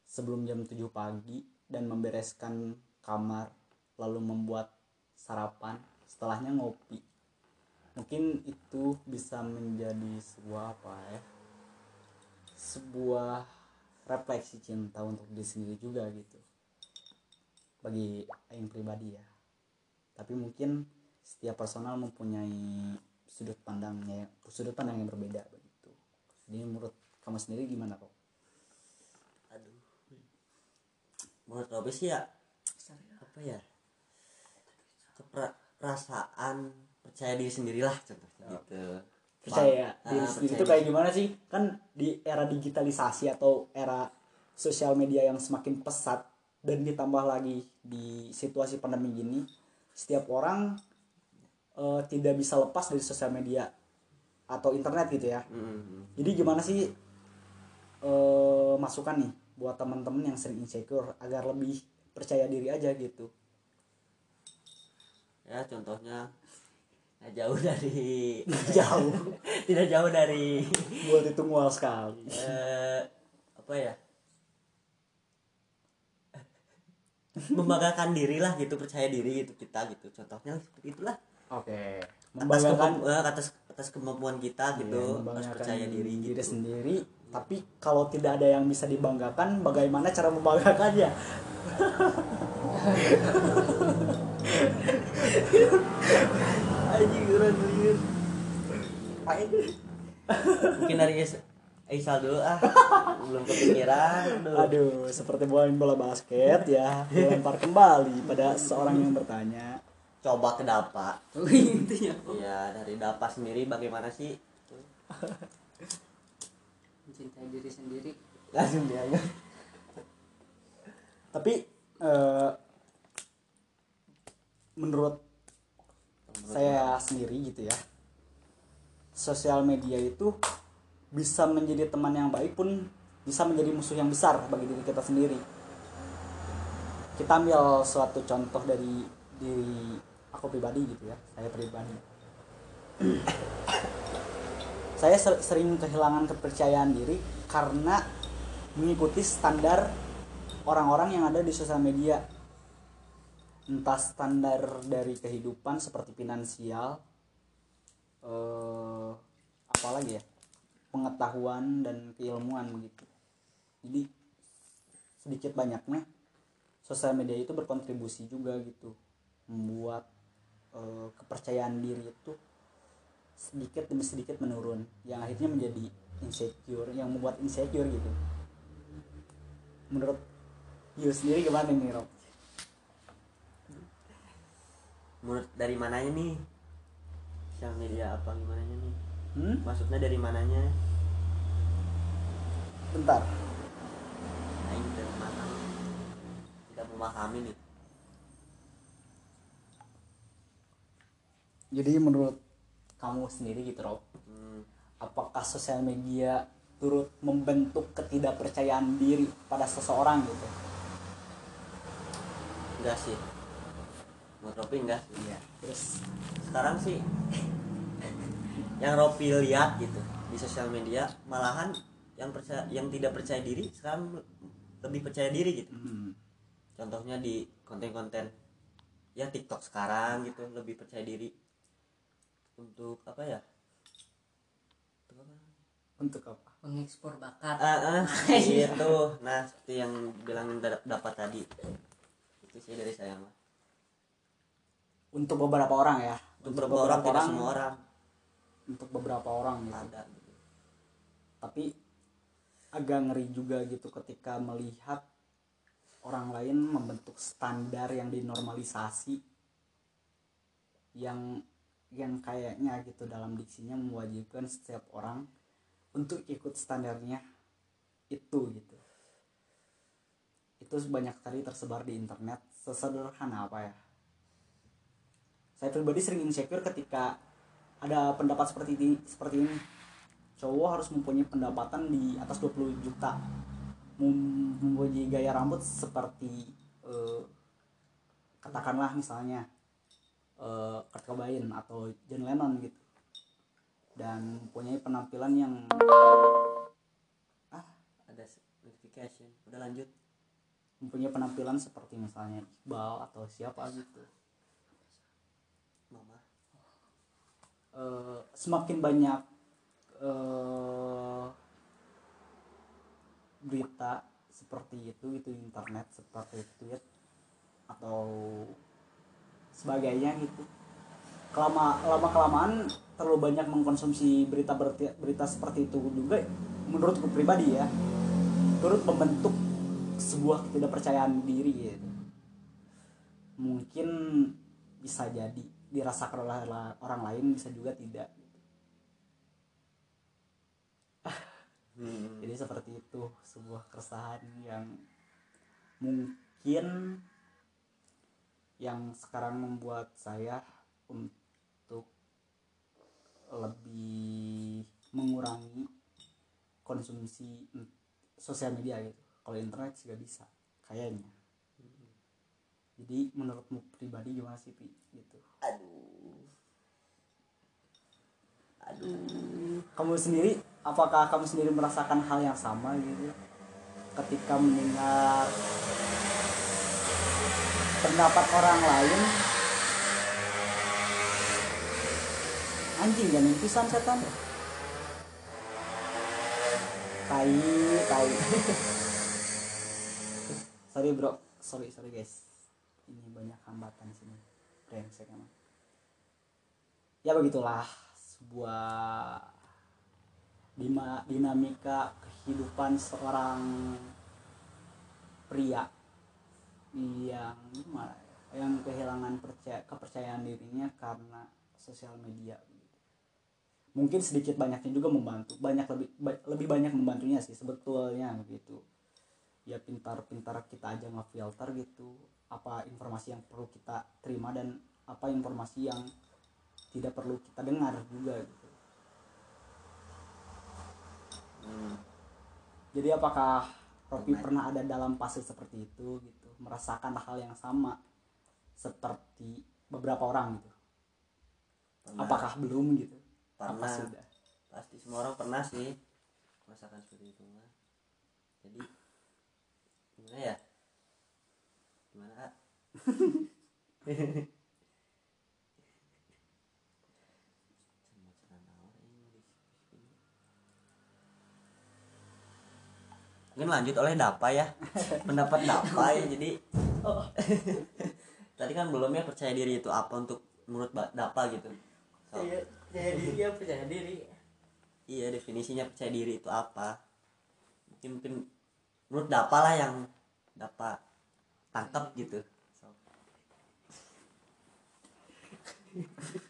sebelum jam 7 pagi dan membereskan kamar lalu membuat sarapan setelahnya ngopi. Mungkin itu bisa menjadi sebuah apa ya sebuah refleksi cinta untuk diri sendiri juga gitu. Bagi Aing pribadi ya. Tapi mungkin setiap personal mempunyai sudut pandangnya sudut pandang yang berbeda begitu. Jadi menurut kamu sendiri gimana kok aduh. Menurut Robi sih ya apa ya perasaan percaya diri sendirilah contohnya gitu. Percaya Ah, diri sendiri percaya itu kayak gimana sih? Kan di era digitalisasi atau era sosial media yang semakin pesat dan ditambah lagi di situasi pandemi gini setiap orang eh, tidak bisa lepas dari sosial media atau internet gitu ya. Mm. jadi gimana sih eh masukan nih buat teman-teman yang sering insecure agar lebih percaya diri aja gitu. Ya contohnya nggak jauh dari jauh. Tidak jauh dari buat itu mual sekali. Eh, apa ya? Membanggakan diri lah gitu percaya diri gitu kita gitu. Contohnya seperti itulah. Oke. Atas, membanggakan kemamp- eh, atas atas kemampuan kita Iya, gitu harus membanggakan percaya diri diri gitu. sendiri tapi kalau tidak ada yang bisa dibanggakan bagaimana cara membanggakannya? Anjing keren mungkin dari Is- Isal dulu ah. Belum kepikiran aduh. aduh seperti main bola basket ya. Dilempar kembali pada seorang yang bertanya. Coba ke Dapa. Intinya. Iya dari Dapa sendiri bagaimana sih mencintai diri sendiri. Langsung dia aja tapi eh, menurut saya sendiri gitu ya sosial media itu bisa menjadi teman yang baik pun bisa menjadi musuh yang besar bagi diri kita sendiri. Kita ambil suatu contoh dari diri aku pribadi gitu ya saya pribadi saya ser- sering kehilangan kepercayaan diri karena mengikuti standar orang-orang yang ada di sosial media. Entah standar dari kehidupan seperti finansial eh apalagi ya pengetahuan dan keilmuan gitu. Jadi sedikit banyaknya sosial media itu berkontribusi juga gitu membuat eh, kepercayaan diri itu sedikit demi sedikit menurun yang akhirnya menjadi insecure yang membuat insecure gitu menurut you sendiri gimana nih Rob? menurut dari mananya nih sosial media apa gimana nih Hmm? maksudnya dari mananya Bentar. nah ini dari mana tidak memahami nih Jadi menurut kamu sendiri gitu Rob, hmm, apakah sosial media turut membentuk ketidakpercayaan diri pada seseorang gitu? enggak sih. Menurut Ropi enggak. Sih Iya. Terus? Sekarang sih yang Ropi lihat gitu di sosial media malahan yang percaya yang tidak percaya diri sekarang lebih percaya diri gitu. Hmm, contohnya di konten-konten ya TikTok sekarang gitu lebih percaya diri untuk apa ya Untuk apa? untuk apa? mengekspor bakat ah, ah, gitu nah seperti yang bilang dapat tadi itu sih dari saya mah Untuk beberapa orang ya. untuk beberapa orang tidak semua orang Untuk beberapa orang gitu. ada gitu. Tapi agak ngeri juga gitu ketika melihat orang lain membentuk standar yang dinormalisasi yang yang kayaknya gitu dalam diksinya mewajibkan setiap orang untuk ikut standarnya itu gitu. Itu banyak sekali tersebar di internet sesederhana apa ya? Saya pribadi sering insecure ketika ada pendapat seperti ini seperti ini. Cowok harus mempunyai pendapatan di atas 20 juta. Mem- mempunyai gaya rambut seperti eh, katakanlah misalnya eh, Kurt Cobain atau John Lennon gitu. Dan mempunyai penampilan yang ada notification udah lanjut. Mempunyai penampilan seperti misalnya Iqbal atau siapa gitu. Mama. Eh, semakin banyak eh, berita seperti itu itu internet seperti tweet atau sebagainya gitu kelama lama kelamaan terlalu banyak mengkonsumsi berita berita, berita seperti itu juga menurutku pribadi ya turut membentuk sebuah ketidakpercayaan diri gitu. mungkin bisa jadi dirasakan oleh orang lain bisa juga tidak hmm. jadi seperti itu sebuah keresahan yang mungkin yang sekarang membuat saya untuk lebih konsumsi mm, sosial media gitu. Kalau internet juga bisa kayaknya. Jadi menurutmu pribadi gimana sih Pi? gitu. Aduh. Aduh. Kamu sendiri apakah kamu sendiri merasakan hal yang sama gitu? Ketika mendengar pendapat orang lain. Anjing jangan pisan setan. Tai tai. Sorry bro. Sorry sorry guys. Ini banyak hambatan sini. Brengsek emang. Ya begitulah. Sebuah dinamika kehidupan seorang pria yang gimana ya, yang kehilangan percaya kepercayaan dirinya karena sosial media gitu. mungkin sedikit banyaknya juga membantu banyak lebih ba- lebih banyak membantunya sih sebetulnya begitu ya pintar-pintar kita aja ngefilter gitu apa informasi yang perlu kita terima dan apa informasi yang tidak perlu kita dengar juga gitu Hmm. jadi apakah Ropi Pernah. pernah ada dalam fase seperti itu gitu merasakan hal yang sama seperti beberapa orang gitu. Pernah. apakah belum gitu? Apa Pernah. sudah? Pasti semua orang pernah sih merasakan seperti itu mah jadi gimana ya? Gimana A? mungkin lanjut oleh Dapa ya. Pendapat Dapa ya jadi. Tadi kan belum ya percaya diri itu apa untuk menurut Dapa gitu. So, percaya diri ya percaya diri. Iya definisinya percaya diri itu apa? Mungkin, mungkin menurut Dapa lah yang Dapa tangkap gitu. So,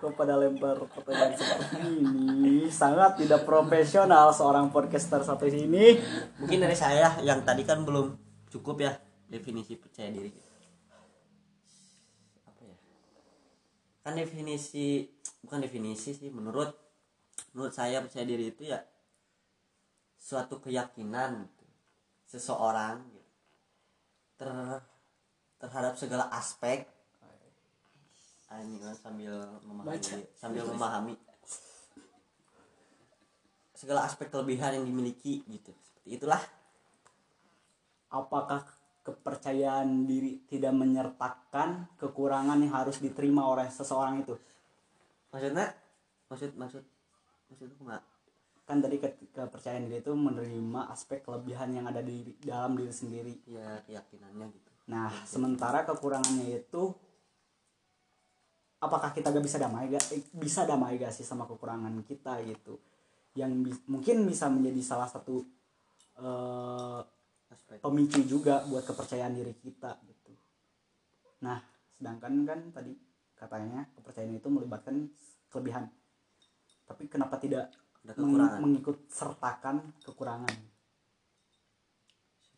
kok pada lempar pertanyaan seperti ini sangat tidak profesional seorang podcaster satu ini mungkin dari saya yang tadi kan belum cukup ya definisi percaya diri. Apa ya? Kan definisi bukan definisi sih menurut menurut saya percaya diri itu ya suatu keyakinan gitu, seseorang gitu, ter terhadap segala aspek Kan sambil memahami Baca. sambil memahami segala aspek kelebihan yang dimiliki gitu. Seperti itulah. Apakah kepercayaan diri tidak menyertakan kekurangan yang harus diterima oleh seseorang itu? Maksudnya? Maksud maksud maksud kumaha kan tadi ke- kepercayaan diri itu menerima aspek kelebihan yang ada di dalam diri sendiri. Ya keyakinannya gitu. Nah sementara kekurangannya itu apakah kita gak bisa damai gak eh, bisa damai gak sih sama kekurangan kita gitu yang bi- mungkin bisa menjadi salah satu aspek pemicu juga buat kepercayaan diri kita gitu. Nah, sedangkan kan tadi katanya kepercayaan itu melibatkan kelebihan. Tapi kenapa tidak meng- kekurangan mengikut sertakan kekurangan?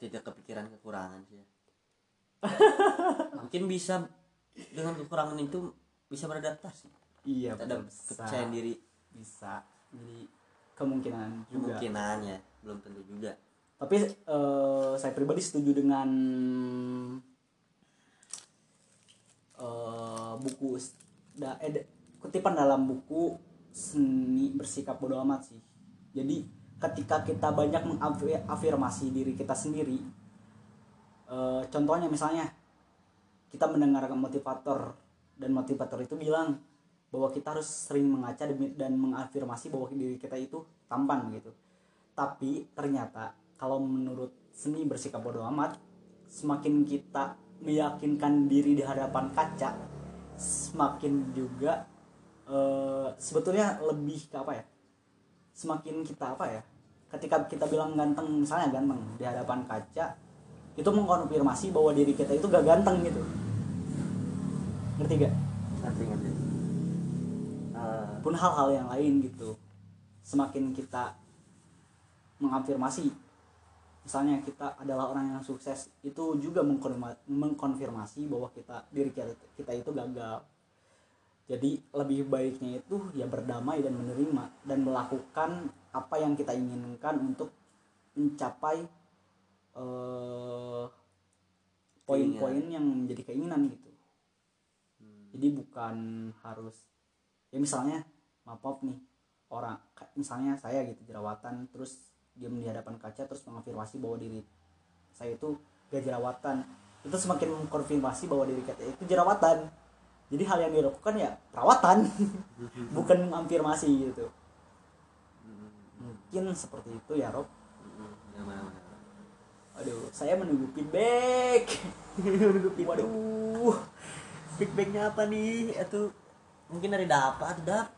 tidak kepikiran kekurangan sih ya. mungkin bisa dengan kekurangan itu bisa beradaptasi Iya, bisa. kepercayaan diri Bisa. Jadi kemungkinan juga. kemungkinan ya belum tentu juga Tapi eh, saya pribadi setuju dengan eh, buku da, eh, kutipan dalam buku seni bersikap bodoh amat sih. Jadi ketika kita banyak mengafirmasi diri kita sendiri, eh, contohnya misalnya kita mendengar motivator dan motivator itu bilang bahwa kita harus sering mengaca dan mengafirmasi bahwa diri kita itu tampan gitu. Tapi ternyata kalau menurut seni bersikap bodoh amat, semakin kita meyakinkan diri di hadapan kaca, semakin juga eh, sebetulnya lebih ke apa ya? Semakin kita apa ya? Ketika kita bilang ganteng, misalnya ganteng di hadapan kaca, itu mengkonfirmasi bahwa diri kita itu gak ganteng gitu. Ngerti gak? ngerti ngerti. Eh, pun hal-hal yang lain gitu. Semakin kita mengafirmasi misalnya kita adalah orang yang sukses itu juga mengkonfirma- mengkonfirmasi bahwa kita diri kita, kita itu gagal. Jadi lebih baiknya itu ya berdamai dan menerima dan melakukan apa yang kita inginkan untuk mencapai eh, poin-poin yang menjadi keinginan gitu jadi bukan harus ya misalnya maaf maaf nih orang misalnya saya gitu jerawatan terus diam di hadapan kaca terus mengafirmasi bahwa diri saya itu gak jerawatan. Itu semakin mengkonfirmasi bahwa diri kita itu jerawatan. Jadi hal yang dilakukan ya perawatan bukan mengafirmasi gitu. Mungkin seperti itu ya Rob. Aduh saya menunggu feedback. Menunggu feedback. Waduh, feedbacknya apa nih? Itu mungkin dari dapat, dap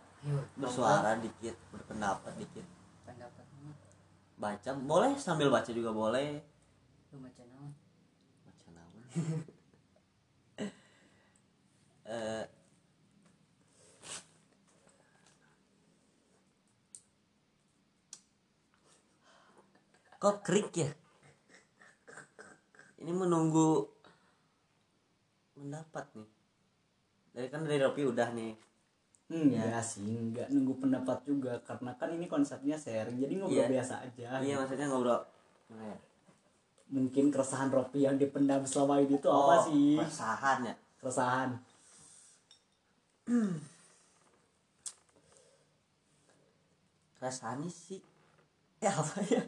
bersuara dikit, berpendapat dikit. pendapatnya Baca boleh sambil baca juga boleh. lu baca naon Baca naon? Eh, kok krik ya? Ini menunggu mendapat nih. Dari kan dari Ropi udah nih. enggak sih enggak nunggu pendapat juga karena kan ini konsepnya sharing jadi ngobrol Iya. biasa aja Iya maksudnya ngobrol. Gimana ya? mungkin keresahan Ropi yang dipendam selama ini tuh Oh, apa sih Keresahan ya. keresahan Keresahan sih. Ya apa ya?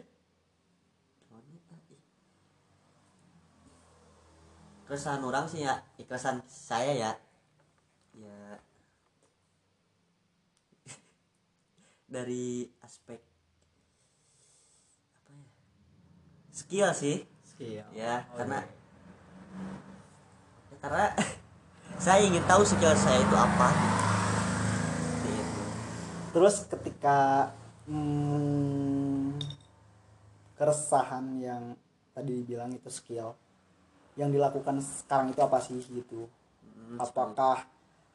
Keresahan orang sih ya, ya keresahan saya ya. Ya dari aspek apa ya? Skill sih. skill Ya, Oh, karena iya. ya, karena saya ingin tahu skill saya itu apa. Seperti itu. terus ketika hmm, keresahan yang tadi bilang itu skill yang dilakukan sekarang itu apa sih gitu Hmm, apakah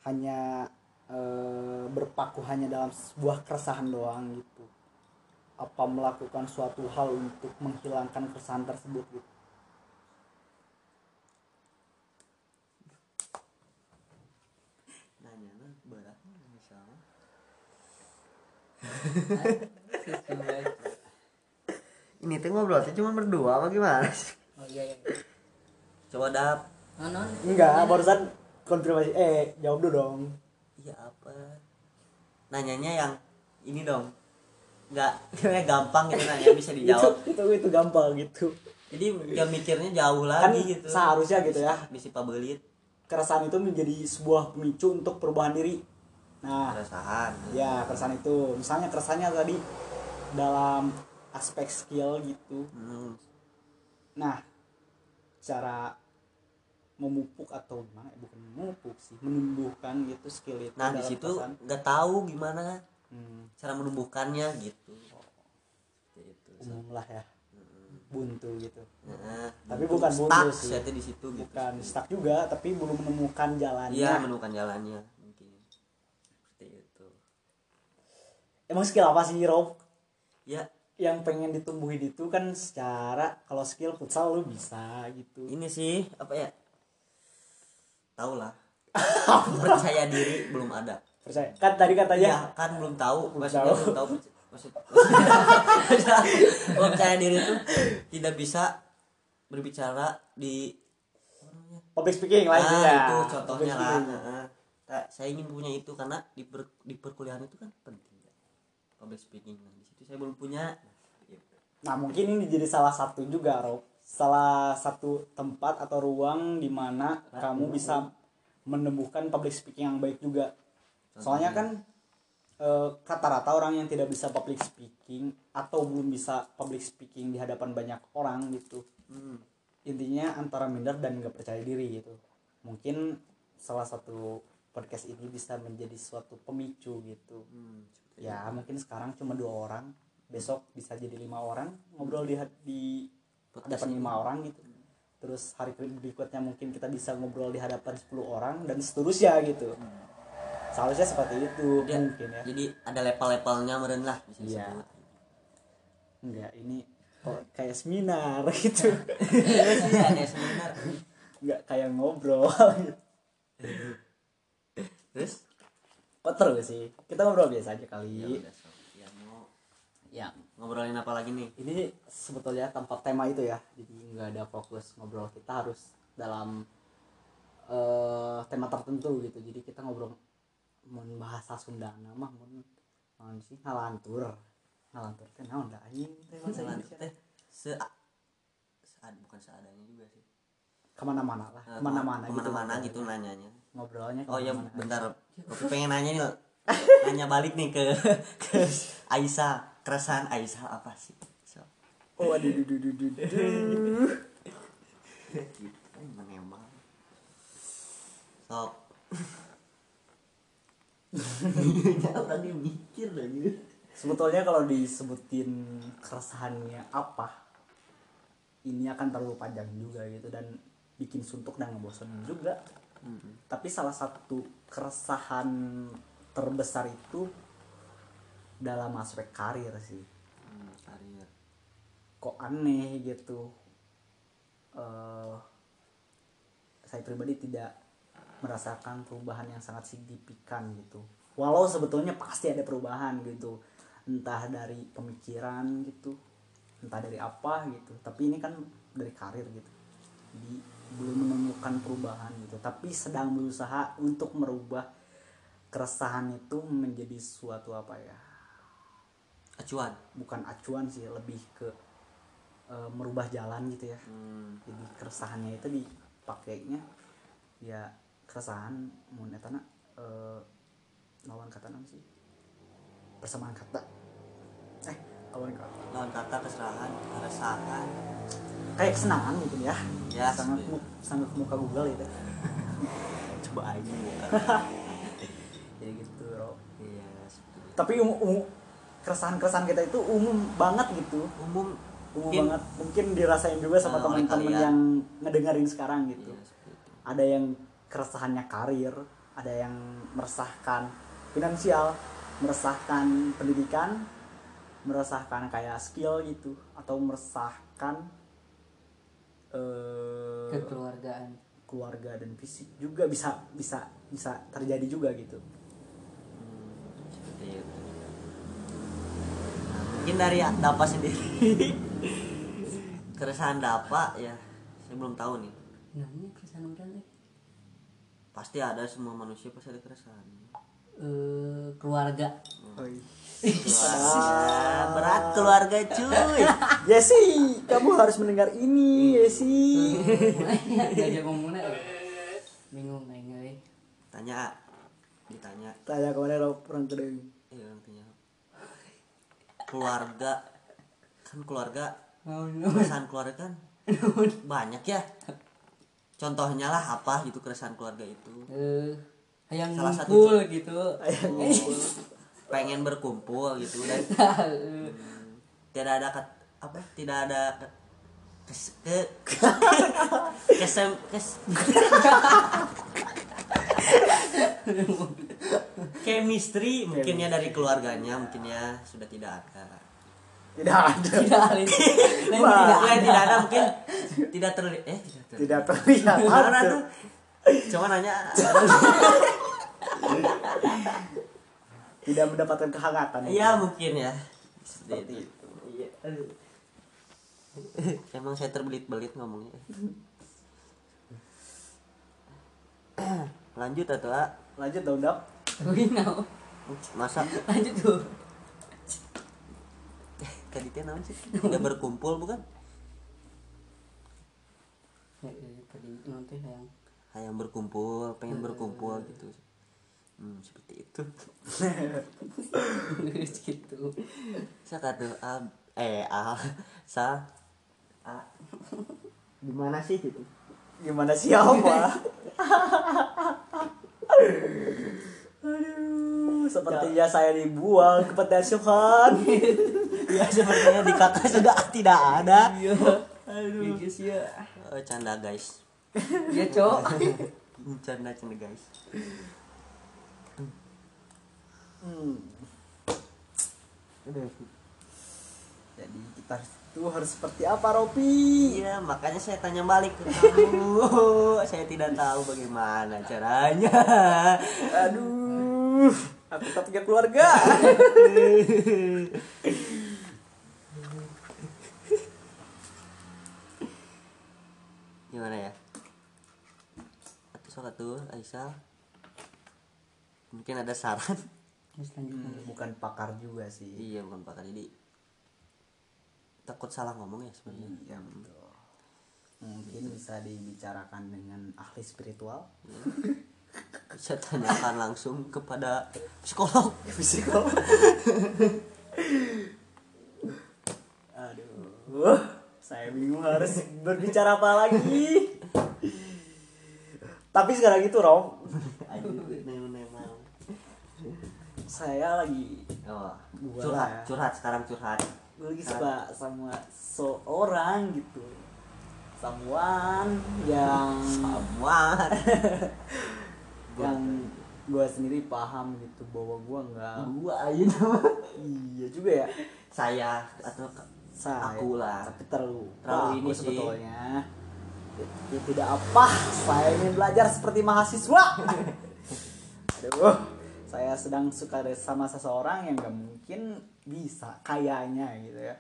hanya eh, berpaku hanya dalam sebuah keresahan doang gitu. Apa melakukan suatu hal untuk menghilangkan keresahan tersebut gitu? Nanya nah berat misalnya. Ini tuh ngobrol tuh cuma berdua apa gimana sih? Oh iya iya. Coba dap. Enggak barusan konfirmasi eh jawab dulu dong iya apa? Nanyanya yang ini dong. Nggak kayak gampang gitu nanya bisa itu dijawab. itu itu gampang gitu. Jadi nggak mikirnya jauh kan lagi gitu. seharusnya gitu ya. Bisa pabelit. Keresahan itu menjadi sebuah pemicu untuk perubahan diri. Nah keresahan. ya keresahan itu. Misalnya keresahannya tadi dalam aspek skill gitu. Hmm, nah cara memupuk atau gimana? Ya? bukan memupuk sih menumbuhkan gitu skill itu nah di situ nggak tahu gimana Hmm, cara menumbuhkannya gitu. Itu umum lah ya. Buntu gitu. Nah, Tapi buntu bukan buntu sih. di situ gitu. Bukan stuck juga tapi belum menemukan jalannya. Iya menemukan jalannya mungkin. Seperti itu. Emang skill apa sih Rob? Ya. Yang pengen ditumbuhin itu kan secara kalau skill futsal lu bisa gitu. Ini sih apa ya tahu lah percaya diri belum ada. Percaya. Kan tadi katanya kan belum tahu. Belum maksudnya tahu. belum tahu. Maksud percaya diri itu tidak bisa berbicara di public speaking lah ah, ya itu contohnya lah. Nah, saya ingin punya itu karena di, per- di perkuliahan itu kan penting. Ya. public speaking. Nah, di situ saya belum punya. Nah mungkin ini jadi salah satu juga Rob salah satu tempat atau ruang di mana kamu bisa menumbuhkan public speaking yang baik juga soalnya kan eh, rata-rata orang yang tidak bisa public speaking atau belum bisa public speaking di hadapan banyak orang gitu hmm. intinya antara minder dan nggak percaya diri gitu mungkin salah satu podcast ini bisa menjadi suatu pemicu gitu Hmm. ya mungkin sekarang cuma dua orang besok bisa jadi lima orang ngobrol di di Podcast hadapan ini. lima orang gitu. Terus hari berikutnya mungkin kita bisa ngobrol di hadapan 10 orang dan seterusnya gitu. Seharusnya seperti itu Dia- mungkin ya. jadi ada level-levelnya meren lah bisa Iya. enggak ini kok kayak seminar gitu. Iya sih, ada seminar. Enggak kayak ngobrol. Terus? Kok terus sih? Kita ngobrol biasa aja ya kali udah sob. ya mau yang ngobrolin apa lagi nih? Ini sebetulnya tanpa tema itu ya. Jadi nggak ada fokus ngobrol. Kita harus dalam eh, tema tertentu gitu. Jadi kita ngobrol mau bahasa Sunda. Mah mau naon sih? Ngalantur. Ngalantur teh naon da anjing? Teh se saat bukan seadanya juga sih. Ke mana-mana lah. Eh, ke mana-mana gitu. ke mana-mana gitu nanyanya. Ngobrolnya oh ya bentar. Kopi pengen nanya nih nanya balik nih ke ke Aisyah keresahan Aisyah apa sih so, oh aduh duh, duh, duh, duh, duh. kita menembak mikir lagi sebetulnya kalau disebutin keresahannya apa ini akan terlalu panjang juga gitu dan bikin suntuk dan ngebosenin juga tapi salah satu keresahan terbesar itu dalam aspek karir sih. Hmm, karir. Kok aneh gitu. Eh saya pribadi tidak merasakan perubahan yang sangat signifikan gitu. Walau sebetulnya pasti ada perubahan gitu. Entah dari pemikiran gitu entah dari apa gitu. Tapi ini kan dari karir gitu. Jadi belum menemukan perubahan gitu. Tapi sedang berusaha untuk merubah keresahan itu menjadi suatu apa ya acuan. Bukan acuan sih lebih ke eh, merubah jalan gitu ya. Hmm, jadi keresahannya itu dipakainya ya keresahan mun etana eh, lawan kata naon sih? Persamaan kata. Eh lawan kata. Lawan kata keserahan keresahan. Kayak kesenangan gitu ya. Ya, sangat seperti- mu- sangat muka Google itu. Coba aja. Ya jadi gitu bro iya tapi umum, umum- keresahan-keresahan kita itu umum banget gitu. Umum umum mungkin- banget. Mungkin dirasain juga sama oleh teman-teman yang ngedengerin sekarang gitu. Iya ada yang keresahannya karir ada yang meresahkan finansial meresahkan pendidikan meresahkan kayak skill gitu atau meresahkan eh, kekeluargaan. keluarga dan fisik juga bisa bisa bisa terjadi juga gitu. Seperti itu mungkin dari Dapa sendiri. Keresahan Dapa ya saya belum tahu nih. Nanya keresahan orang pasti ada semua manusia pasti ada keresahan. Eh, keluarga. Keluarga berat keluarga cuy. Jesse kamu harus mendengar ini Jesse diajak ngomongnya eh. bingung euy. Tanya ditanya. Tanya ke mana lo orang tanya keluarga. Kan keluarga keresahan keluarga kan banyak ya. Contohnya lah apa gitu keresahan keluarga itu. Eh yang Salah satu ngumpul gitu. Pengen berkumpul gitu dan Eh, tidak ada ket, apa? Tidak ada ke, kes, ke kesem kes chemistry mungkin ya dari keluarganya mungkin ya sudah tidak ada. Tidak ada. Tidak ada. Tidak Bukan tidak ada mungkin tidak terlihat eh tidak terlihat. Tidak terlihat Mana ada. tuh? Cuma nanya. Tidak mendapatkan kehangatan iya mungkin ya. seperti itu. Iya, emang saya terbelit-belit ngomongnya lanjut atau ah? lanjut dong dap Wih, no. masa? Lanjut tuh tadi teh naon sih? Udah berkumpul bukan? Ya, ya, tadi nanti yang hayang berkumpul pengen berkumpul gitu. Hmm, seperti itu. Gitu. Saya kata a eh a sa. A gimana sih gitu gimana siapa aduh sepertinya saya dibuang ke pantai asuhan. Ya sepertinya di kakak sudah tidak ada. Iya. Aduh. Guys ya. Oh, canda guys. Ya cok. Canda canda guys. Hmm. jadi kita itu harus seperti apa Ropi? Iya makanya saya tanya balik ke kamu. saya tidak tahu bagaimana caranya. Aduh, aku tak punya keluarga. Gimana ya? Atau soal tuh Aisyah. Mungkin ada saran. Hmm, bukan pakar juga sih. Iya bukan pakar jadi takut salah ngomong ya sebenarnya. Ya betul. Mungkin bisa dibicarakan dengan ahli spiritual. Bisa tanyakan langsung kepada psikolog. Psikolog. Aduh. Saya bingung harus berbicara apa lagi. Tapi sekarang itu memang. saya lagi oh, curhat ya. curhat sekarang curhat gue lagi suka sama seorang gitu. Someone yang semua yang gue sendiri paham gitu bahwa gue nggak gua aja iya juga ya. Saya atau saya. aku lah. Tapi terlalu Terlalu ini sih. sebetulnya. Ya, tidak apa. Saya ingin belajar seperti mahasiswa. Aduh saya sedang suka sama seseorang yang gak mungkin bisa kayaknya gitu ya.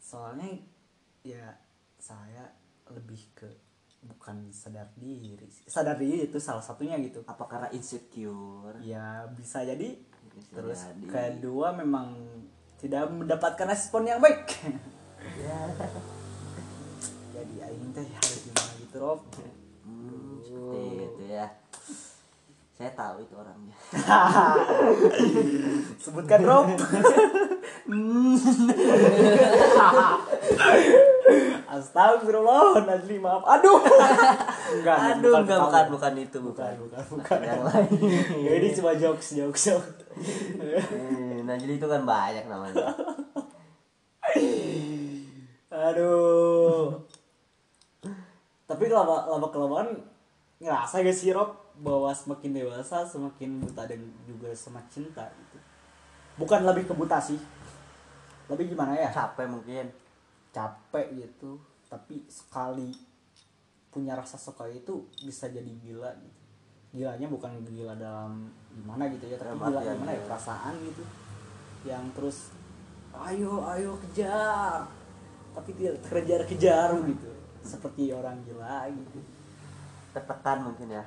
Soalnya ya saya lebih ke bukan sadar diri sadar diri itu salah satunya gitu. Apa karena insecure? Ya bisa jadi. Bisa terus jadi. kedua memang tidak mendapatkan respon yang baik. Jadi aing teh harus gimana gitu Rob? Hmm, seperti itu ya saya tahu itu orangnya. Sebutkan Rob. Astagfirullah Najli maaf. Aduh. Enggak aduh enggak ketawa. bukan bukan itu bukan bukan. bukan yang lain. Ya, ini cuma jokes jokes jokes. Eh, nah jadi itu kan banyak namanya. Aduh. Tapi lama lama kelamaan ngerasa gak sih Rob bahwa semakin dewasa semakin buta dan juga sama cinta gitu. Bukan lebih ke buta sih. Lebih gimana ya? capek mungkin Capek gitu. Tapi sekali punya rasa suka itu bisa jadi gila gitu. Gilanya bukan gila dalam gimana gitu ya, tapi gila gimana ya ya. perasaan gitu. Yang terus ayo ayo kejar tapi tidak terkejar-kejar gitu seperti orang gila gitu tertekan mungkin ya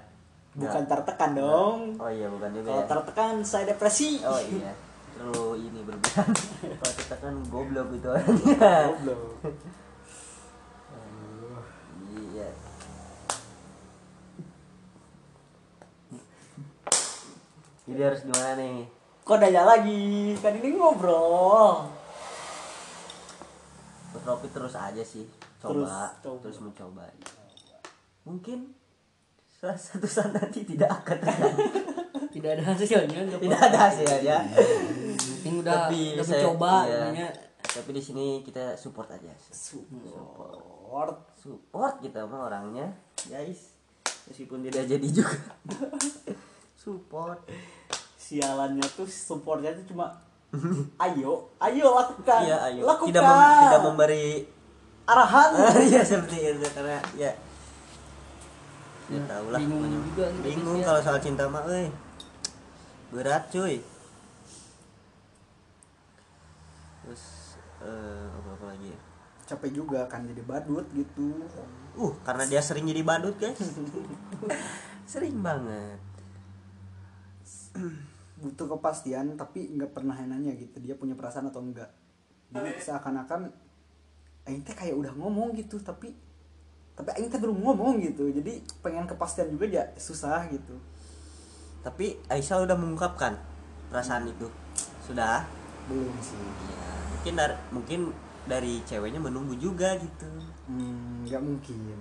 bukan tertekan dong. Oh iya bukan juga kalau ya. tertekan saya depresi. Oh iya. Terlalu ini berlebihan kalau tertekan goblok itu. Orangnya goblok. Iya. Jadi harus gimana nih? Kok nanya lagi? Kan ini ngobrol. Ropi terus aja sih coba. Terus terus, coba. mencoba. Mungkin satu saat nanti tidak akan terjadi. Tidak ada hasilnya tidak ada hasilnya. Penting udah udah saya- mencoba iya. namanya tapi di sini kita support aja. Support. Support kita mah orangnya? Guys. Meskipun tidak jadi juga. Support. Sialannya tuh supportnya tuh cuma ayo ayo lakukan iya ayo. Lakukan tidak mem- tidak memberi arahan. Iya seperti itu karena ya ya tahu lah bingung pokoknya. juga gitu bingung ya. kalau soal cinta mah euy berat cuy. Terus eh, apa apa lagi ya? Capek juga kan jadi badut gitu. Uh karena dia sering jadi badut guys. Sering banget. Butuh kepastian tapi nggak pernah nanya gitu dia punya perasaan atau enggak. Jadi seakan-akan Aing teh kayak udah ngomong gitu tapi tapi Aing teh belum ngomong gitu. Jadi pengen kepastian juga ya susah gitu. Tapi Aisyah udah mengungkapkan perasaan itu. Sudah? Belum sih. Ya mungkin dari mungkin dari ceweknya menunggu juga gitu. Hmm, nggak mungkin.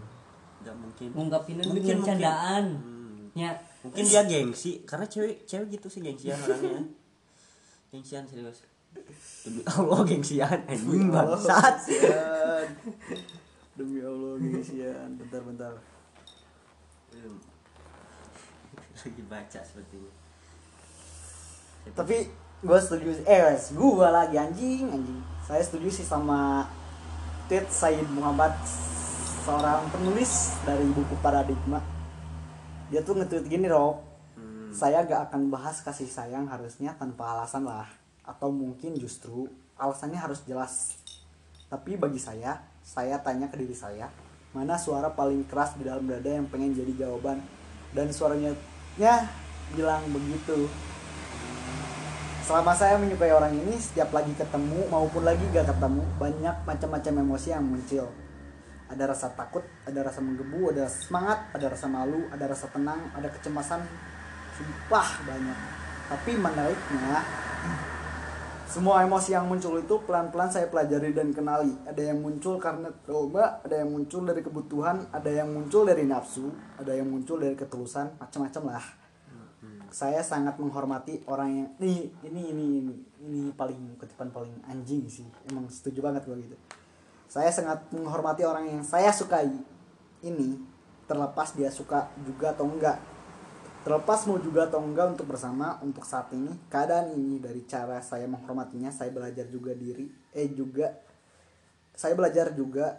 Nggak mungkin. Ngungkapinnya Mungkin, candaan. Hmm. ya. Mungkin dia gengsi karena cewek cewek gitu sih gengsian orangnya. Gengsian serius. Demi Allah gengsian. Anjing bangsat. Demi Allah gengsian bentar bentar. Lagi baca sepertinya. Tapi gue setuju eh gue lagi anjing anjing. Saya setuju sih sama tweet Said Muhammad seorang penulis dari buku Paradigma. Dia tuh nge-tweet gini Rob. Hmm. saya gak akan bahas kasih sayang harusnya tanpa alasan lah. Atau mungkin justru alasannya harus jelas. Tapi bagi saya saya tanya ke diri saya mana suara paling keras di dalam dada yang pengen jadi jawaban? Dan suaranya ya bilang begitu. Selama saya menyukai orang ini setiap lagi ketemu maupun lagi gak ketemu banyak macam-macam emosi yang muncul. Ada rasa takut ada rasa menggebu ada rasa semangat ada rasa malu ada rasa tenang ada kecemasan. Sumpah banyak. Tapi menariknya semua emosi yang muncul itu pelan-pelan saya pelajari dan kenali. Ada yang muncul karena trauma ada yang muncul dari kebutuhan ada yang muncul dari nafsu ada yang muncul dari ketulusan macam-macam lah. Saya sangat menghormati orang yang ini ini ini ini ini paling kutipan paling anjing sih. Emang setuju banget gue gitu. Saya sangat menghormati orang yang saya sukai ini terlepas dia suka juga atau enggak terlepas mau juga atau enggak untuk bersama untuk saat ini keadaan ini dari cara saya menghormatinya saya belajar juga diri eh juga saya belajar juga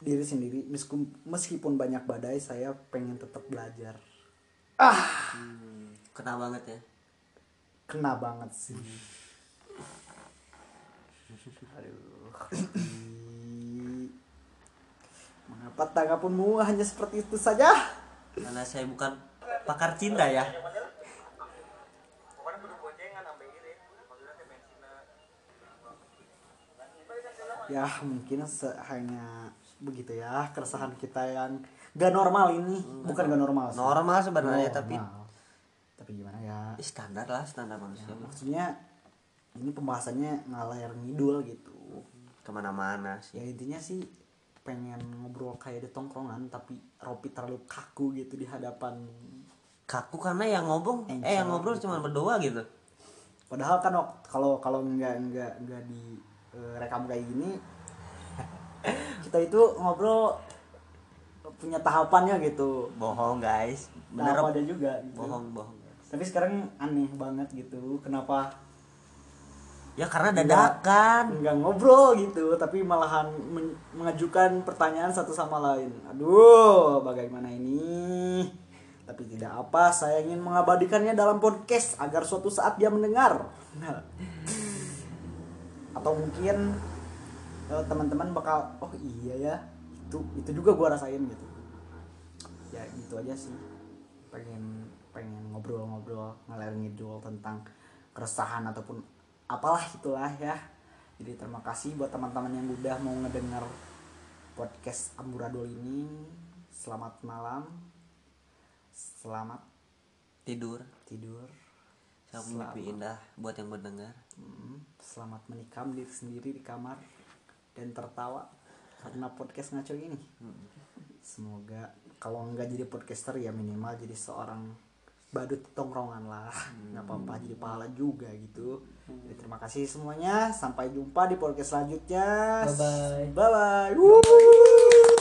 diri sendiri. Meskipun meskipun banyak badai saya pengen tetap belajar. Kena banget ya? Kena banget sih. Aduh. Mengapa tanggapanmu hanya seperti itu saja? Karena saya bukan pakar cinta ya ya mungkin hanya begitu ya keresahan kita yang gak normal ini bukan gak normal sih. normal sebenarnya tapi Normal. tapi gimana ya standar lah standar manusia mah. maksudnya ini pembahasannya ngalir ngidul gitu ke mana-mana ya sih intinya sih pengen ngobrol kayak di tongkrongan tapi Ropi terlalu kaku gitu di hadapan kaku karena yang ngobrol eh yang ngobrol cuma berdua gitu. Padahal kan kalau kalau nggak nggak nggak di eh, rekam kayak gini kita itu ngobrol punya tahapannya gitu. Bohong guys. Bener tahapannya juga gitu. bohong bohong. Tapi sekarang aneh banget gitu kenapa ya karena dadakan. nggak ngobrol gitu tapi malahan men- mengajukan pertanyaan satu sama lain. Aduh bagaimana ini tapi tidak apa saya ingin mengabadikannya dalam podcast agar suatu saat dia mendengar. Atau mungkin eh, teman-teman bakal oh iya ya itu itu juga gua rasain gitu. Ya gitu aja sih. Pengen pengen ngobrol-ngobrol ngalir ngidul tentang keresahan ataupun apalah itulah ya. Jadi terima kasih buat teman-teman yang udah mau ngedengar podcast amburadul ini. Selamat malam selamat tidur tidur sama mimpi indah buat yang mendengar Hmm, selamat menikam diri sendiri di kamar dan tertawa karena podcast ngaco ini. Semoga kalau nggak jadi podcaster ya minimal jadi seorang badut tongkrongan lah. nggak apa-apa jadi pahala juga gitu. Jadi, terima kasih semuanya. Sampai jumpa di podcast selanjutnya. Bye-bye. Bye bye.